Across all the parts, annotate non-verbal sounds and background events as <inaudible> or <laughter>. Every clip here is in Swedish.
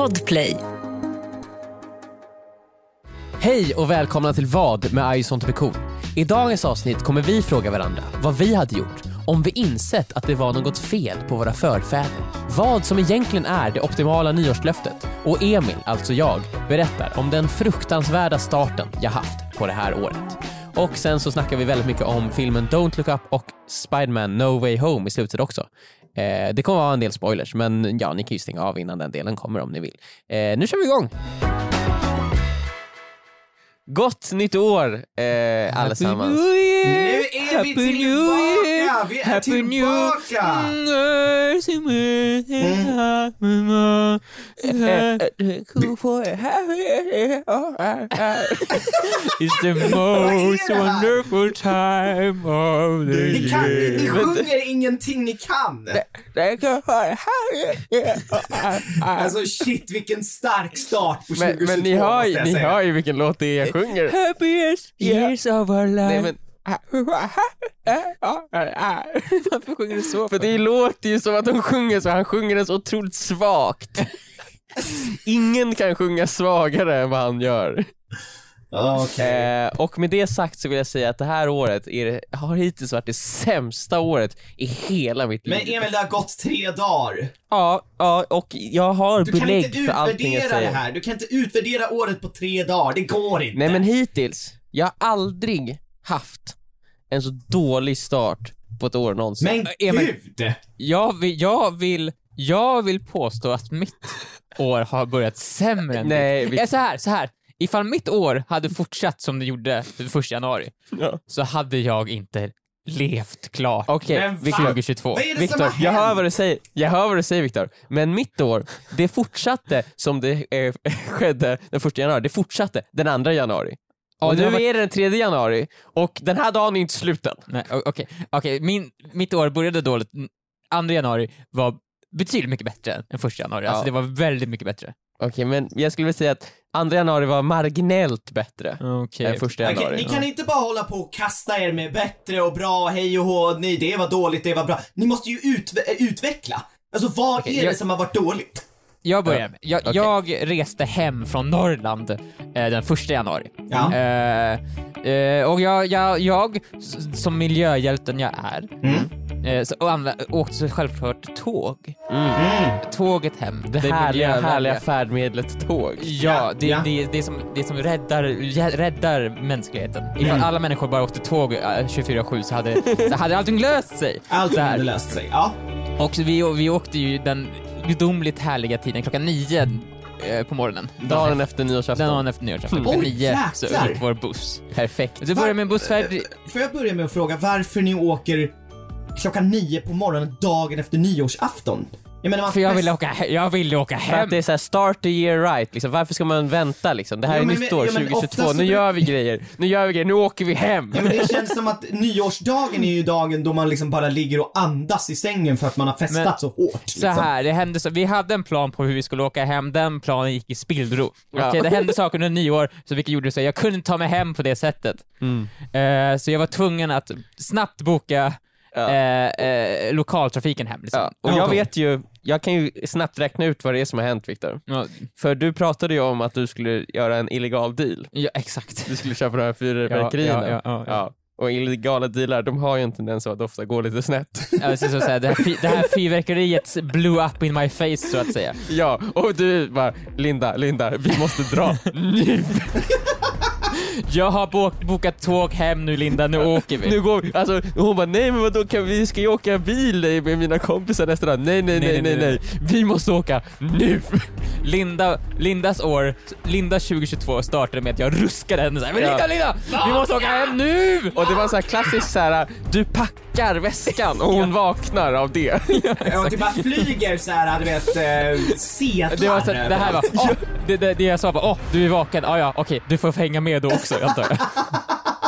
Podplay. Hej och välkomna till Vad med Ison Pekon. I dagens avsnitt kommer vi fråga varandra vad vi hade gjort om vi insett att det var något fel på våra förfäder. Vad som egentligen är det optimala nyårslöftet. Och Emil, alltså jag, berättar om den fruktansvärda starten jag haft på det här året. Och sen så snackar vi väldigt mycket om filmen Don't Look Up och Spiderman No Way Home i slutet också. Eh, det kommer vara en del spoilers, men ja, ni kan ju stänga av innan den delen kommer om ni vill. Eh, nu kör vi igång! Gott nytt år eh, allesammans. Nu är vi tillbaka! Vi är tillbaka! It's the most wonderful time of the Ni, kan, ni, ni year. sjunger ingenting ni kan! Alltså shit vilken stark start på 2022 Men, men ni, hör, ni hör ju vilken låt det är jag sjunger. Happiest years of our life. Nej, men, Varför sjunger du så? för det låter ju som att de sjunger så, han sjunger den så otroligt svagt. <laughs> Ingen kan sjunga svagare än vad han gör. Okej. Eh, och med det sagt så vill jag säga att det här året är, har hittills varit det sämsta året i hela mitt liv. Men Emil, det har gått tre dagar. Ja, ja, och jag har Du kan belägg inte för allting jag utvärdera det säger. här. Du kan inte utvärdera året på tre dagar. Det går inte. Nej men hittills, jag har aldrig haft en så dålig start på ett år någonsin. Men Emil- gud! Jag vill, jag vill, jag vill påstå att mitt år har börjat sämre än Nej, ditt. vi- Eh, Så här, så här. Ifall mitt år hade fortsatt som det gjorde den första januari, Ja. så hade jag inte levt klart Okej, Men Viktor, fan, 2022. Vad är det Viktor, som har jag hör hänt? vad du säger, jag hör vad du säger Viktor, men mitt år, det fortsatte som det eh, <laughs> skedde den första januari, det fortsatte den andra januari. Ja, och det nu har varit- är det den tredje januari, och den här dagen är inte slut än. Nej, o- okej, okej, min, mitt år började dåligt. Mm, Andra januari var betydligt mycket bättre än första januari, alltså Ja. det var väldigt mycket bättre. Okej, men jag skulle vilja säga att andra januari var marginellt bättre Okej. än första januari. ni kan inte bara hålla på och kasta er med bättre och bra, hej och hå, nej det var dåligt, det var bra. Ni måste ju ut, utveckla. Alltså vad Okej, är det jag- som har varit dåligt? Jag börjar med, jag, Okej. jag reste hem från Norrland eh, den första januari. Ja. Eh, eh, och jag, jag, jag, som miljöhjälten jag är, Mm. eh, så, åkte så självklart tåg. Mm. Tåget hem, Det det härliga, härliga färdmedlet tåg. Ja, det, Ja. Det, det, som, det som räddar, räddar mänskligheten. Ifall Mm. alla människor bara åkte tåg eh, 24-7 så hade, så hade allting löst sig. Allt Så här. hade löst sig. Ja. Och vi, vi åkte ju den gudomligt härliga tiden klockan nio eh, på morgonen. Dagen efter nyårsafton. Dagen efter nyårsafton. Mm. Klockan Oj, nio så jäklar. gick vår buss. Perfekt. Så började med en bussfärd... Får jag börja med att fråga varför ni åker klockan nio på morgonen dagen efter nyårsafton? Jag menar För jag ville åka, he- jag ville åka För hem. att det är såhär start the year right, liksom. varför ska man vänta liksom? Det här Ja, är men- nytt år, ja, men 2022, oftast så nu gör vi grejer, nu gör vi grejer, nu åker vi hem! Ja men det känns som att nyårsdagen är ju dagen då man liksom bara ligger och andas i sängen för att man har festat Men- så hårt. Så liksom. här, det hände så, vi hade en plan på hur vi skulle åka hem, den planen gick i spillror. Ja. Okej, det hände <laughs> saker under nyår, så vilket gjorde så jag kunde inte ta mig hem på det sättet. Mm. Eh, så jag var tvungen att snabbt boka Ja. eh, eh, lokaltrafiken hem. Liksom. Ja. Och Ja, jag vet ju, jag kan ju snabbt räkna ut vad det är som har hänt Viktor. Ja, För du pratade ju om att du skulle göra en illegal deal. ja, exakt. Du skulle köpa de här fyrverkerierna. Ja, ja, ja, ja. Och illegala dealar, de har ju en tendens att ofta gå lite snett. Alltså, så, så här, det, här, det här fyrverkeriet blew up in my face så att säga. ja, och du bara Linda, Linda, vi måste dra nu. <laughs> Jag har bok, bokat tåg hem nu Linda, nu åker vi. Nu går vi. Alltså, hon bara, nej men vadå, kan vi, ska ju åka bil med mina kompisar nästa dag. Nej, nej, nej, nej, nej, Vi måste åka nu. Linda, Lindas år, Linda 2022 startade med att jag ruskade henne såhär, men Ja. Linda, Linda! Vi måste åka hem nu! Och det var så här klassiskt så här, du packar väskan och hon vaknar av det. Ja, och det bara flyger så här, du vet, eh, sedlar. Det var så, det här var, det, det, det jag sa var åh, du är vaken, ah, ja okej, du får hänga med då ックやった。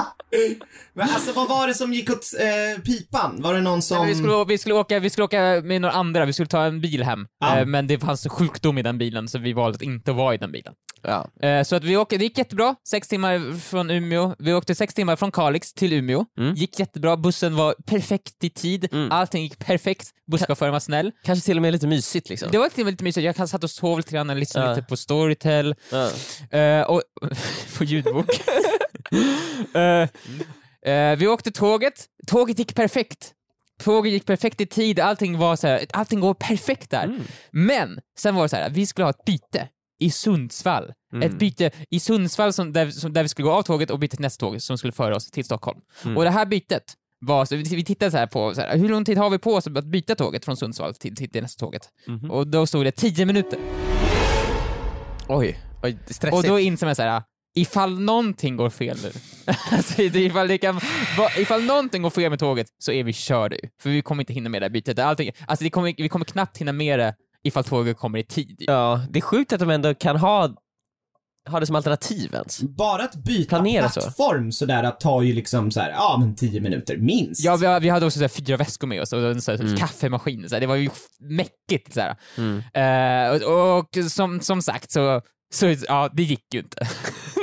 Men alltså vad var det som gick åt eh, pipan? Var det någon som... Nej, vi, skulle, vi, skulle åka, vi skulle åka med några andra, vi skulle ta en bil hem. Ja. Eh, men det fanns sjukdom i den bilen så vi valde att inte vara i den bilen. Ja. Eh, så att vi åkte, det gick jättebra, sex timmar från Umeå. Vi åkte sex timmar från Kalix till Umeå. Mm. Gick jättebra, bussen var perfekt i tid, Mm. allting gick perfekt, busschauffören var snäll. Kanske till och med lite mysigt liksom. Det var till och med lite mysigt, jag satt och sov lite grann, lyssnade Ja. lite på Storytel, Ja. eh, och, <laughs> på ljudbok. <laughs> <laughs> Eh, vi åkte tåget, tåget gick perfekt. Tåget gick perfekt i tid, allting var så här, allting går perfekt där. Mm. Men sen var det så här, vi skulle ha ett byte i Sundsvall. Mm. Ett byte i Sundsvall som, där, som, där vi skulle gå av tåget och byta till nästa tåg som skulle föra oss till Stockholm. Mm. Och det här bytet var, så vi, tittade så här på så här, hur lång tid har vi på oss att byta tåget från Sundsvall till, till, till nästa tåget? Mhm. Och då stod det 10 minuter. Oj, oj stressigt. Och då insåg man så här, ifall någonting går fel nu, <laughs> alltså, ifall, det kan, ifall någonting går fel med tåget så är vi körda. För vi kommer inte hinna med det här bytet. Allting, alltså, det kommer, vi kommer knappt hinna med det ifall tåget kommer i tid. Ja, det är sjukt att de ändå kan ha, ha det som alternativ ens. Bara att byta Planera så. plattform sådär att tar ju liksom så här, ja men 10 minuter minst. Ja, vi, vi hade också så här, fyra väskor med oss och en så här, Mm. kaffemaskin. Så här, det var ju mäckigt. Så här. Mm. Eh, och och som, som sagt så, så ja, det gick ju inte. <laughs>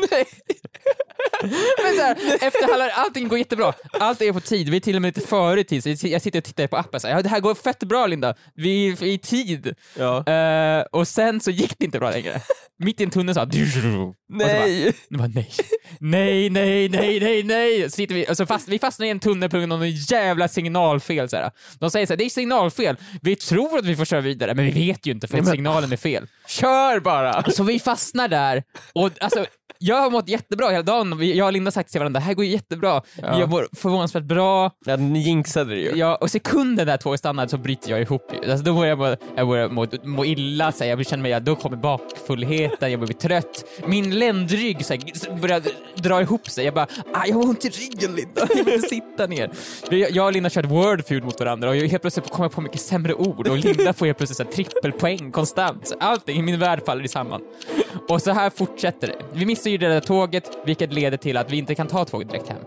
<laughs> Men så här, efter halva, allting går jättebra, allt är på tid, vi är till och med lite före tid, så jag sitter och tittar på appen så här, ja det här går fett bra Linda, vi är i tid. Ja. Eh, och sen så gick det inte bra längre. Mitt i en tunnel så här, Nej! det var nej. Nej, nej, nej, nej, nej. Så sitter vi, alltså fast, vi fastnar i en tunnel på grund av någon jävla signalfel. Så här. De säger så här, det är signalfel. Vi tror att vi får köra vidare, men vi vet ju inte för att signalen är fel. Kör bara! Så vi fastnar där och alltså, jag har mått jättebra hela dagen. Jag och Linda har sagt till varandra, det här går ju jättebra. Ja. Jag mår förvånansvärt bra. Ja, ni jinxade det ju. Ja, och sekunden där tåget stannar så bryter jag ihop. Alltså, då börjar jag, må, jag börjar må, må illa, så här. jag känner mig, då kommer bakfullheten, jag börjar bli trött. Min ländrygg så här, börjar dra ihop sig. Jag bara, ah, jag har ont i ryggen Linda, jag vill inte sitta ner. Jag, och Linda körde wordfeud mot varandra och jag helt plötsligt kommer jag på mycket sämre ord och Linda får helt plötsligt så här, trippelpoäng konstant. Så allting i min värld faller samman. Och så här fortsätter det. Vi missar ju det där tåget, vilket leder till att vi inte kan ta tåget direkt hem.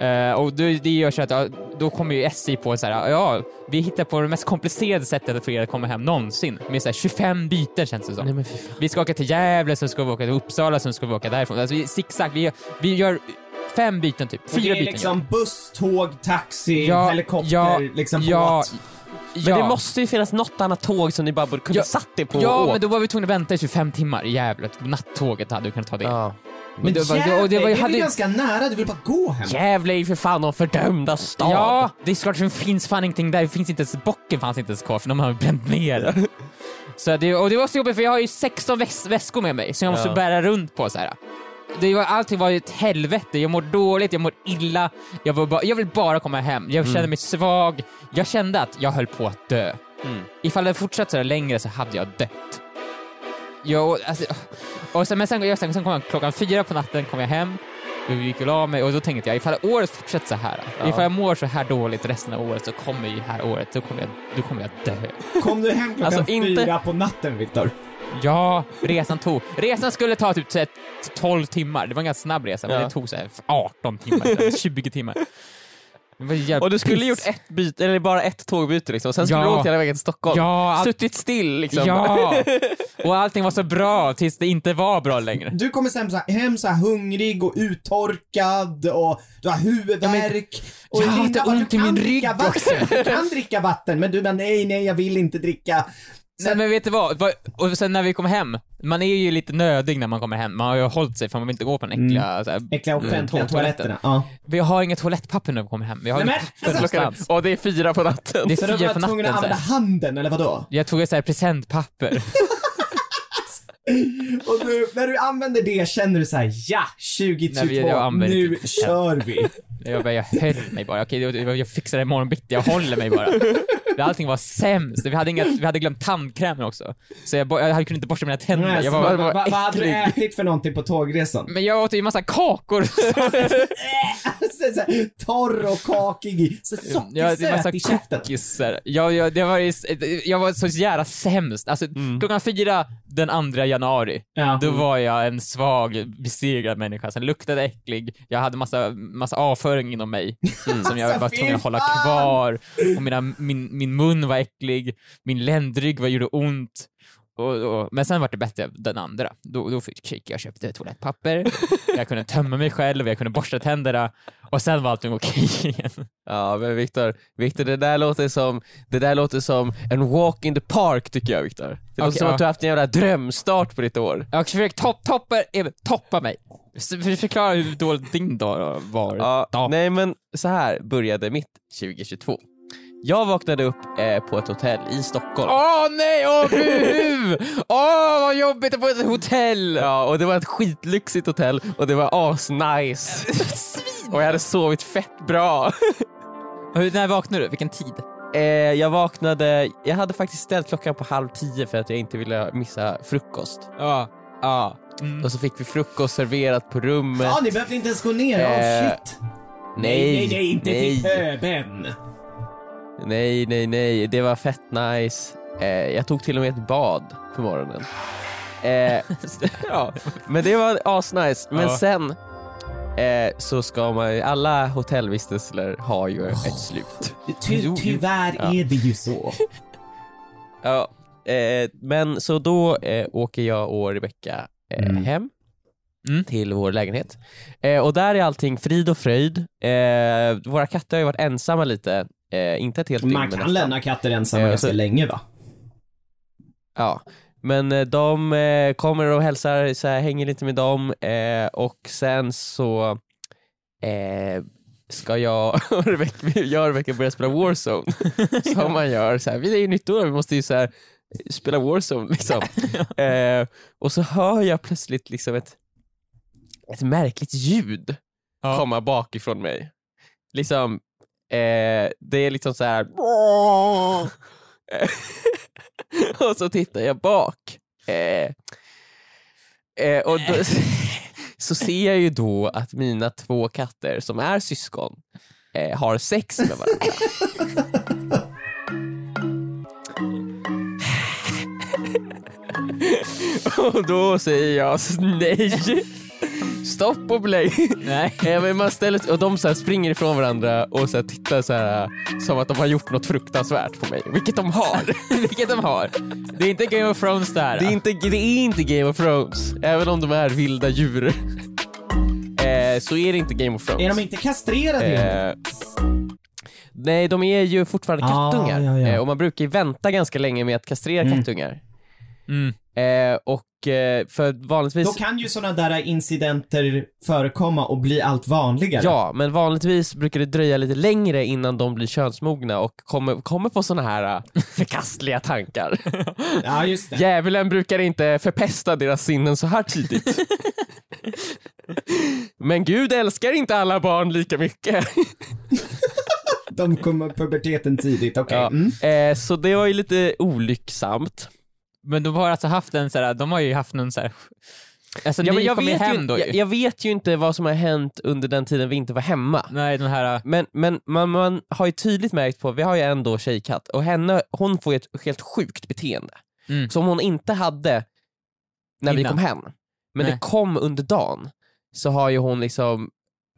Eh, och det, det gör så att ja, då kommer ju SJ på så här, ja, vi hittar på det mest komplicerade sättet för er att komma hem någonsin. Med så här 25 byten känns det som. Nej. Vi ska åka till Gävle, sen ska vi åka till Uppsala, sen ska vi åka därifrån. Alltså vi, zigzag, vi, gör- vi gör fem byten typ. Fyra det är byten. liksom buss, tåg, taxi, Ja, helikopter, ja, liksom ja, båt. Men ja. det måste ju finnas något annat tåg som ni bara borde kunna Ja, satt det på Ja, men då var vi tvungna att vänta i 25 timmar i Gävle. Nattåget hade vi kunnat ta det. Ja. Men det var- jävlar, och det var- är hade- väl ganska nära, du vill bara gå hem. Gävle är ju för fan någon fördömda stad. Ja, det är klart det finns fan ingenting där. Det finns inte ens, bocken fanns inte ens kvar för de har bränt ner. <laughs> så det, och det var så jobbigt för jag har ju 16 väs väskor med mig som jag måste Ja. bära runt på så här. Det var, allting var ett helvete, jag mår dåligt, jag mår illa, jag, var bara, jag vill bara komma hem, jag kände mig svag, jag kände att jag höll på att dö. Mm. Ifall det fortsatt så här längre så hade jag dött. Jag, alltså, och sen, men sen, jag, sen, sen kom jag klockan fyra på natten, kom jag hem, och gick och la mig och då tänkte jag ifall året fortsätter så här, Ja. ifall jag mår så här dåligt resten av året så kommer ju det här året, då kommer jag, då kommer jag dö. Kom du hem klockan Alltså, inte- fyra på natten, Viktor? Ja, resan tog, resan skulle ta typ så här 12 timmar, det var en ganska snabb resa, men Ja. det tog så här 18 timmar, <laughs> 20 timmar. Och du skulle piss. gjort ett byte, eller bara ett tågbyte liksom, sen skulle Ja. du åkt hela vägen till Stockholm. Ja, allt, Suttit still liksom. ja, <laughs> och allting var så bra tills det inte var bra längre. Du kommer hem så här, hem så här hungrig och uttorkad och du har huvudvärk. och jag har lite ont i kan min rygg vatten. Du kan dricka vatten, men du bara nej, nej, jag vill inte dricka. Nej men vet du vad? Och sen när vi kom hem, man är ju lite nödig när man kommer hem, man har ju hållit sig för man vill inte gå på den äckliga så här, Äckliga offentliga Mm, toaletterna. Ja. Vi har inget toalettpapper när vi kommer hem, vi har Nej, men, papper alltså. Och det är fyra på natten. Det Så är du fyra var på tvungen natten att så använda här. handen, eller vadå? Jag tog ett så här presentpapper. <laughs> <laughs> Och du, när du använder det känner du så här: ja, 2022, Nej, jag använder nu inte- kör vi. <laughs> Jag, bara, jag höll mig bara, okej jag, jag fixar det imorgon bitti, jag håller mig bara. <laughs> Allting var sämst. Vi hade, inga, vi hade glömt tandkrämen också. Så jag, jag kunde inte borsta mina tänder. Nej, Jag var, vad, jag var vad, vad hade du ätit för någonting på tågresan? Men jag åt ju massa kakor. så, så, torr och kakig, så sockersöt i käften. Jag, jag, det var, jag var så jävla sämst. Alltså, klockan fyra den 2 januari, Ja. då var jag en svag, besegrad människa. Sen luktade äcklig, jag hade massa, massa avföring inom mig som jag Alltså, var tvungen att hålla kvar. Och mina, min, min mun var äcklig, min ländrygg var, gjorde ont. Och, och, men sen var det bättre den andra. Då, då fick jag köpte toalettpapper, <laughs> jag kunde tömma mig själv, jag kunde borsta tänderna och sen var allting okej igen. Ja men Viktor, Viktor det där låter som, det där låter som en walk in the park tycker jag Viktor. Det låter som ja. att du har haft en jävla drömstart på ditt år. Jag försöker topp, toppa, Emil, toppa mig. Förklara hur dålig din dag var. Ja, Ja. Nej men så här började mitt 2022. Jag vaknade upp eh, på ett hotell i Stockholm. Åh nej, åh buhu! Åh vad jobbigt att på ett hotell! Ja, och det var ett skitlyxigt hotell och det var asnice. och jag hade sovit fett bra. <laughs> Hur, när vaknade du? Vilken tid? Eh, jag vaknade, jag hade faktiskt ställt klockan på halv tio för att jag inte ville missa frukost. Ja, ja. Mm. Och så fick vi frukost serverat på rummet. Ja, ni behövde inte ens gå ner. Eh, shit. nej, nej, nej, inte nej. till pöben. Nej, nej, nej, det var fett nice. Eh, jag tog till och med ett bad på morgonen. Eh, <laughs> ja, men det var asnice. Men Ja. sen eh, så ska man ju, alla hotellvistelser har ju ett slut. Ty, tyvärr Ja. är det ju så. <laughs> Ja, eh, men så då eh, åker jag och Rebecka eh, Mm. hem Mm. till vår lägenhet. Eh, och där är allting frid och fröjd. Eh, våra katter har ju varit ensamma lite, eh, inte ett helt dygn Man men kan nästan. lämna katter ensamma Eh, ganska så- länge va? Ja, men eh, de eh, kommer och hälsar, så här, hänger lite med dem eh, och sen så eh, ska jag <laughs> och Rebecca, jag och Rebecca börja spela Warzone. <laughs> Som man gör, så här, vi är ju nytt år, vi måste ju så här, spela Warzone liksom. <laughs> eh, och så hör jag plötsligt liksom ett, ett märkligt ljud Ja. komma bakifrån mig. Liksom, eh, det är liksom så här. <laughs> och så tittar jag bak. Eh, eh, och då, <laughs> så ser jag ju då att mina två katter som är syskon eh, har sex med varandra. <laughs> och då säger jag nej. Stopp och belägg. Nej. <laughs> Men man ställer, och de så här springer ifrån varandra och så här tittar så här, som att de har gjort något fruktansvärt på mig, vilket de har. <laughs> <laughs> Vilket de har. Det är inte Game of Thrones där. Det är inte, det är inte Game of Thrones, även om de är vilda djur. Eh, så är det inte Game of Thrones. Är de inte kastrerade? Eh, nej, de är ju fortfarande Ah, kattungar ja, ja. Eh, och man brukar ju vänta ganska länge med att kastrera Mm. kattungar. Mm. Eh, och eh, för vanligtvis... Då kan ju sådana där incidenter förekomma och bli allt vanligare. Ja, men vanligtvis brukar det dröja lite längre innan de blir könsmogna och kommer, kommer på sådana här äh, <laughs> förkastliga tankar. <laughs> Ja, just det. Djävulen brukar inte förpesta deras sinnen så här tidigt. <laughs> Men Gud älskar inte alla barn lika mycket. De kommer puberteten tidigt, okej. Ja. Mm. Eh, så det var ju lite olycksamt. Men de har alltså haft en såhär, de har ju haft någon såhär... Alltså Ja, men jag, vet hem ju, jag, jag vet ju inte vad som har hänt under den tiden vi inte var hemma. Nej, den här... Men, men man, man har ju tydligt märkt på, vi har ju en då tjejkatt och henne, hon får ju ett helt sjukt beteende. Mm. Som hon inte hade när vi Innan. kom hem. Men Nej. det kom under dagen. Så har ju hon liksom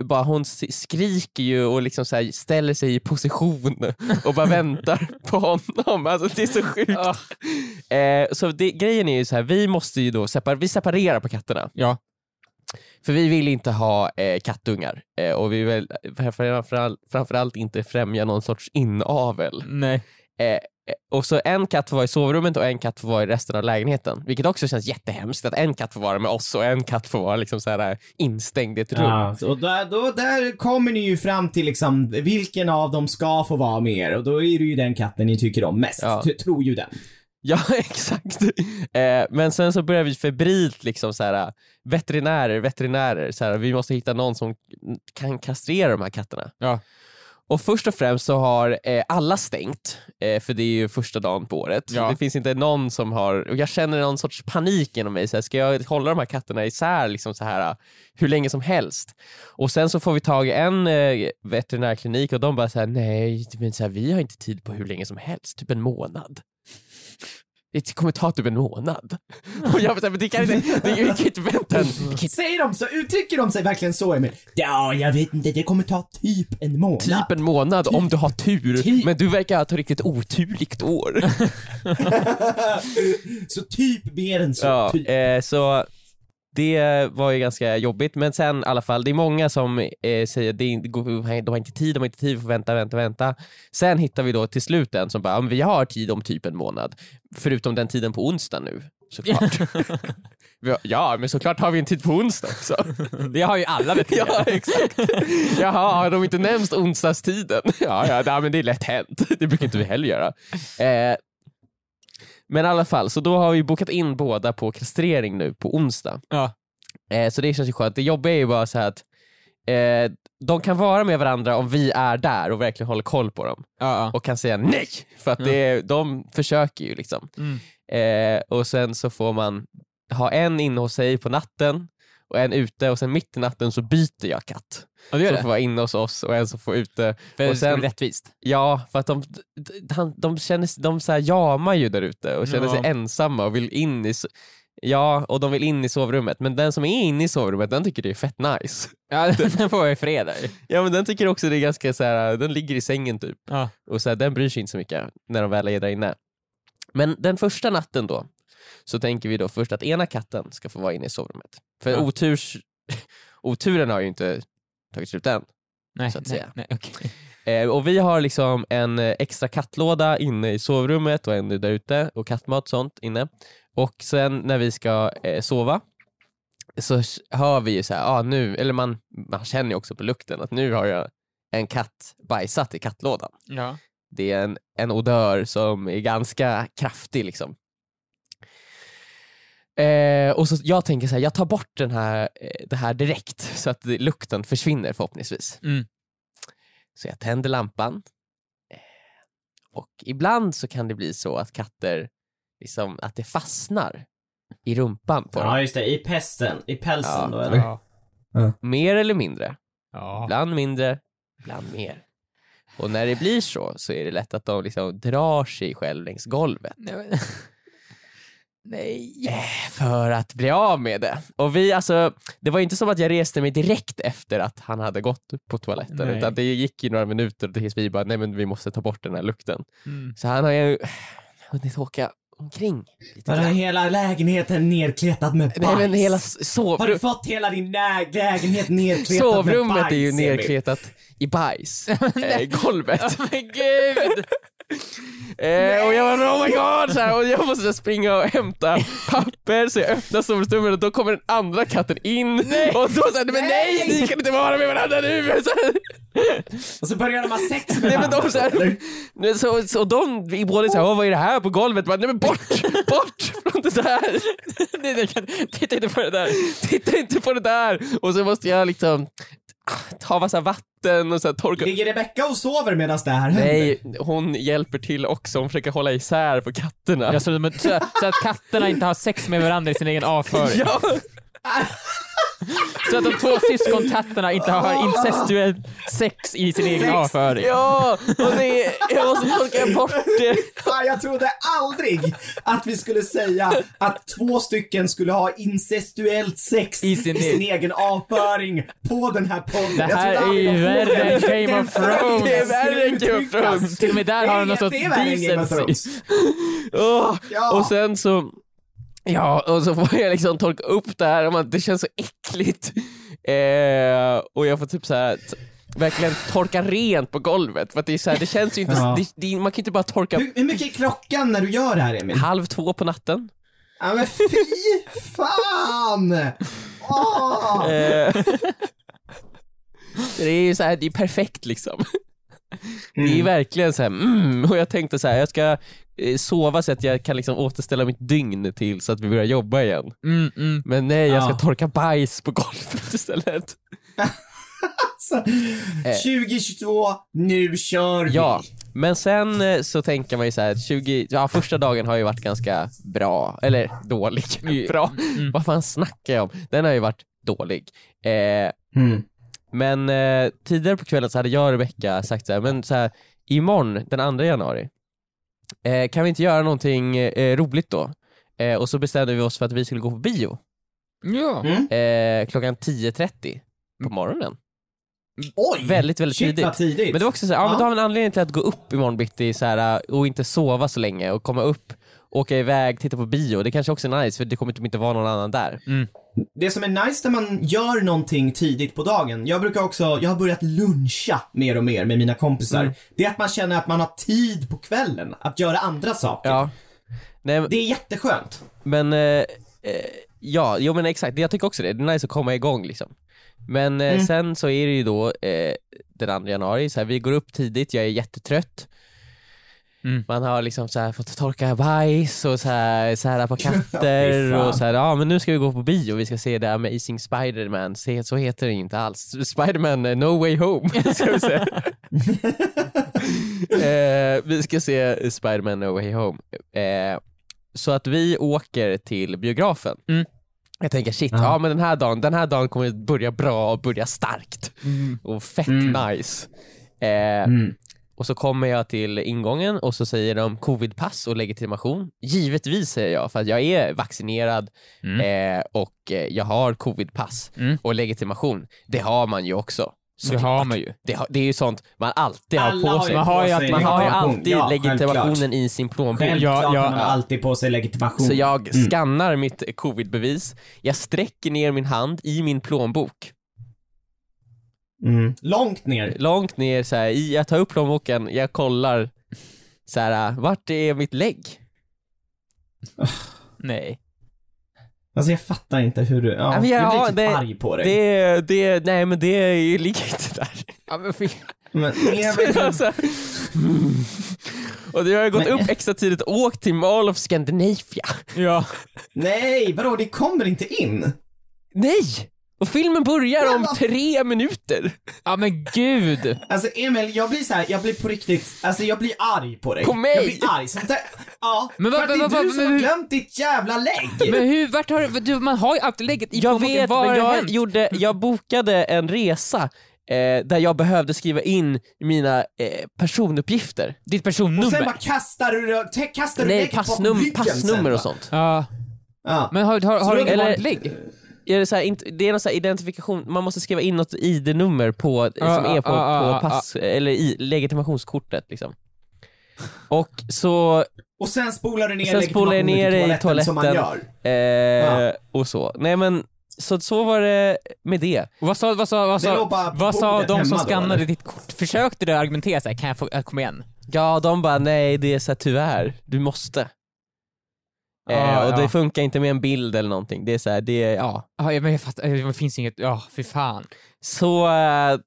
bara hon skriker ju och liksom så här ställer sig i position <laughs> och bara väntar på honom. Alltså det är så sjukt. Eh, så det, grejen är ju så här, vi måste ju då separ- vi separerar på katterna. Ja. För vi vill inte ha eh, kattungar eh, och vi vill framförallt, framförallt inte främja någon sorts inavel. Nej. Eh, eh, och så en katt får vara i sovrummet och en katt får vara i resten av lägenheten. Vilket också känns jättehemskt att en katt får vara med oss och en katt får vara liksom så här, eh, instängd i ett rum. Ja, så där, då, där kommer ni ju fram till liksom vilken av dem ska få vara med er och då är det ju den katten ni tycker om mest. Ja. Tror ju den. Ja, <laughs> exakt. Eh, men sen så börjar vi febrilt liksom så här, veterinärer, veterinärer, så här, vi måste hitta någon som kan kastrera de här katterna. Ja. Och först och främst så har eh, alla stängt, eh, för det är ju första dagen på året. Ja. Det finns inte någon som har, och jag känner någon sorts panik genom mig, så här, ska jag hålla de här katterna isär liksom så här, hur länge som helst? Och sen så får vi tag i en eh, veterinärklinik och de bara så här, nej, men så här, vi har inte tid på hur länge som helst, typ en månad. Det kommer ta typ en månad. Och jag bara, men det kan inte, det, vi kan inte vänta en, <laughs> Säger de så? Uttrycker de sig verkligen så Emil? Ja, jag vet inte, det kommer ta typ en månad. Typ en månad om du har tur, Typ. men du verkar ha ett riktigt oturligt år. <laughs> så typ mer än så. ja, typ. eh, så det var ju ganska jobbigt, men sen i alla fall, det är många som eh, säger att de har inte tid, de har inte tid, får vänta, vänta, vänta. Sen hittar vi då till slut en som bara, "Ja, men vi har tid om typ en månad, förutom den tiden på onsdag nu, såklart. <laughs> Vi ja, men såklart har vi en tid på onsdag också. Det har ju alla veterinärer. <laughs> Ja, exakt. Jaha, har de inte nämnt onsdagstiden? <laughs> Ja, ja, men det är lätt hänt. Det brukar inte vi heller göra. Eh, men i alla fall, så då har vi bokat in båda på kastrering nu på onsdag. Ja. Eh, så det känns ju skönt. Det jobbiga är ju bara så att eh, de kan vara med varandra om vi är där och verkligen håller koll på dem Ja, ja. och kan säga nej, för att det, de försöker ju liksom. Mm. Eh, och sen så får man ha en inne hos sig på natten och en ute och sen mitt i natten så byter jag katt. Det gör Som det? får vara inne hos oss och en som får ute. För och det sen- bli rättvist. Ja, för att de, de, känner, de så här jamar ju där ute och känner sig Ja. ensamma och vill in i Ja, och de vill in i sovrummet, men den som är inne i sovrummet den tycker det är fett nice. <laughs> Ja, den får jag i fredag. Ja men den tycker också det är ganska så här, den ligger i sängen typ. Ja. Och så här, den bryr sig inte så mycket när de väl är där inne. Men den första natten då, så tänker vi då först att ena katten ska få vara inne i sovrummet. För Ja. oturs, <laughs> oturen har ju inte tagit slut än. Nej, Så att nej, säga. nej, okej. Eh, och vi har liksom en eh, extra kattlåda inne i sovrummet och en där ute och kattmat och sånt inne. Och sen när vi ska eh, sova så hör vi ju så här, ah, nu, eller man, man känner ju också på lukten att nu har jag en katt bajsat i kattlådan. Ja. Det är en, en odör som är ganska kraftig liksom. Eh, och så jag tänker så här, jag tar bort den här, eh, det här direkt så att lukten försvinner förhoppningsvis. Mm. Så jag tänder lampan. Eh, Och ibland så kan det bli så att katter, liksom, att det fastnar i rumpan på Ja dem. just det, i pesten, i pälsen Ja. då eller? Ja. Mer eller mindre. Ja. Ibland mindre, ibland mer. Och när det blir så, så är det lätt att de liksom drar sig själv längs golvet. <laughs> Nej. Eh, för att bli av med det. Och vi, alltså, det var inte som att jag reste mig direkt efter att han hade gått på toaletten, Nej. utan det gick ju några minuter tills vi bara, nej men vi måste ta bort den här lukten. Mm. Så han har ju hunnit åka omkring Var hela lägenheten nerkletad med bajs? Nej men hela Har du fått hela din lägenhet nerkletad med sovrummet bajs? är ju nerkletat i bajs. <laughs> eh, golvet. <laughs> Oh men gud! Eh, och jag bara oh my god, så här, och jag måste springa och hämta papper så jag öppnar sovrummet och då kommer den andra katten in och då säger men nej, ni kan inte vara med varandra nu! <laughs> Så, här, Och så börjar de ha sex med nej men de varandra, så, här, nej, så, så de, vi båda såhär, "Åh, vad är det här på golvet? Bara, nej men bort, bort från det där! <laughs> Nej, nej, Titta inte på det där. Titta inte på det där! Och så måste jag liksom ta massa vatten och så här, torka Ligger Rebecca och sover medan det här händer? Nej, hon hjälper till också, hon försöker hålla isär på katterna. Ja, så, så, så att katterna inte har sex med varandra i sin egen avföring. <laughs> Ja, <laughs> Så att de två syskontatterna inte har incestuellt sex i sin egen avföring. ja, och det, jag måste torka bort det. Fan, jag trodde aldrig att vi skulle säga att två stycken skulle ha incestuellt sex I i sin sin, e- egen avföring på den här podden. Det här är ju värre än Game of Thrones. Det är värre än Game of. Thrones. Till och med där har de någon sorts decency. Och sen så, ja, och så får jag liksom torka upp det här, och man, det känns så äckligt. Eh, och jag får typ så här, verkligen torka rent på golvet, för att det, är så här, det känns ju inte, Ja. det, det, man kan inte bara torka Hur, hur mycket är klockan när du gör det här Emil? halv två på natten. Ja men fy fan! Eh, det är ju så här, det är perfekt liksom. Det är Mm. verkligen så här, mm, och jag tänkte så här, jag ska sova så att jag kan liksom återställa mitt dygn till så att vi börjar jobba igen. Mm, mm. Men nej, jag ska Ja. torka bajs på golvet <laughs> istället. alltså, 2022, nu kör vi. Ja, men sen eh, så tänker man ju så här, 20, ja första dagen har ju varit ganska bra, eller dålig. <laughs> bra, vad fan snackar jag om? Den har ju varit dålig. Eh, Mm. men eh, tidigare på kvällen så hade jag och Rebecca sagt så här, men så här, imorgon den 2 januari, eh, kan vi inte göra någonting eh, roligt då? Eh, och så bestämde vi oss för att vi skulle gå på bio Ja. Mm. eh, klockan 10.30 på morgonen. Oj! Väldigt, väldigt Shit, tidigt. tidigt. Men det var också så här, ja, men Ja. då har vi en anledning till att gå upp imorgon bitti så här, och inte sova så länge och komma upp, åka iväg, titta på bio. Det kanske också är nice för det kommer typ inte vara någon annan där. Det som är nice när man gör någonting tidigt på dagen, jag brukar också, jag har börjat luncha mer och mer med mina kompisar. Mm. Det är att man känner att man har tid på kvällen att göra andra saker. Ja. Nej, men- Det är jätteskönt. men eh, eh, ja, jo men exakt, jag tycker också det. Det är nice att komma igång liksom. Men eh, Mm. sen så är det ju då eh, den 2 januari, så här, vi går upp tidigt, jag är jättetrött. Mm. Man har liksom så här fått torka bajs och så här, så här på <laughs> katter och så här, ja men nu ska vi gå på bio, vi ska se The Amazing Spider-Man, Se- så heter det inte alls. Spider-Man eh, No Way Home, <laughs> ska vi säga. <laughs> eh, vi ska se Spider-Man No Way Home. Eh, så att vi åker till biografen. Mm. Jag tänker shit, Ja. ja men den här dagen, den här dagen kommer börja bra och börja starkt. Och fett Mm. nice. Eh, Mm. Och så kommer jag till ingången och så säger de covidpass och legitimation. Givetvis säger jag, för att jag är vaccinerad Mm. eh, och eh, jag har covidpass Mm. och legitimation. Det har man ju också. Det såklart. har man ju. Det, har, det är ju sånt man alltid Alla har på har sig. Man har ju, man har ju alltid Ja, legitimationen självklart. i sin plånbok. Självklart Ja, ja, har man ja. alltid på sig legitimation. Så jag Mm. skannar mitt covidbevis, jag sträcker ner min hand i min plånbok, Mm. Långt ner. långt ner så här, i, jag tar upp plånboken, jag kollar så här, vart är mitt lägg? Nej. Alltså jag fattar inte hur du, ja, men jag- jag blir ja, typ det- arg på dig. Det, det, nej men det ligger inte där. Ja, men fy. Men, <laughs> jag vet, Så här, och då har gått Men- upp extra tidigt och åkt till Mall of Scandinavia. Ja. nej, vadå, det kommer inte in? Nej! Och filmen börjar om tre minuter. ja men gud. Alltså Emil, jag blir så här, jag blir på riktigt, alltså jag blir arg på dig. På mig? Jag blir arg. Sånt där, ja, Men för vad- att det är vad- vad- du som har glömt ditt jävla lägg. Men hur, vart har du, du man har ju alltid lägget i Jag plånboken. vet, Vad men har jag, hänt? gjorde, jag bokade en resa eh, där jag behövde skriva in mina eh, personuppgifter. Ditt och sen personnummer. bara kastar du, te, kastar du Nej, lägget bakom passnum, ryggen sen, passnummer va? och sånt. Ja. Ja. Men har, har, har du inget har- vanligt lägg? Är det, så här, inte, det är någon så här identifikation, man måste skriva in något ID-nummer på, Ja, som är på, ja, ja, på ja, pass, eller i legitimationskortet liksom. Och så Och sen spolar du ner Sen spolar jag ner i toaletten som man gör. Eh, och så. Nej men, så, så var det med det. Och Vad sa, vad sa, vad sa, vad sa de som då, skannade ditt kort? Försökte du argumentera såhär, kan jag få, komma igen? Ja, de bara nej det är så här, tyvärr, du måste. Eh, Ja, och ja. det funkar inte med en bild eller någonting. Det är så här, det är, ja. Ja, men jag fattar, det finns inget, ja fy fan. Så, eh,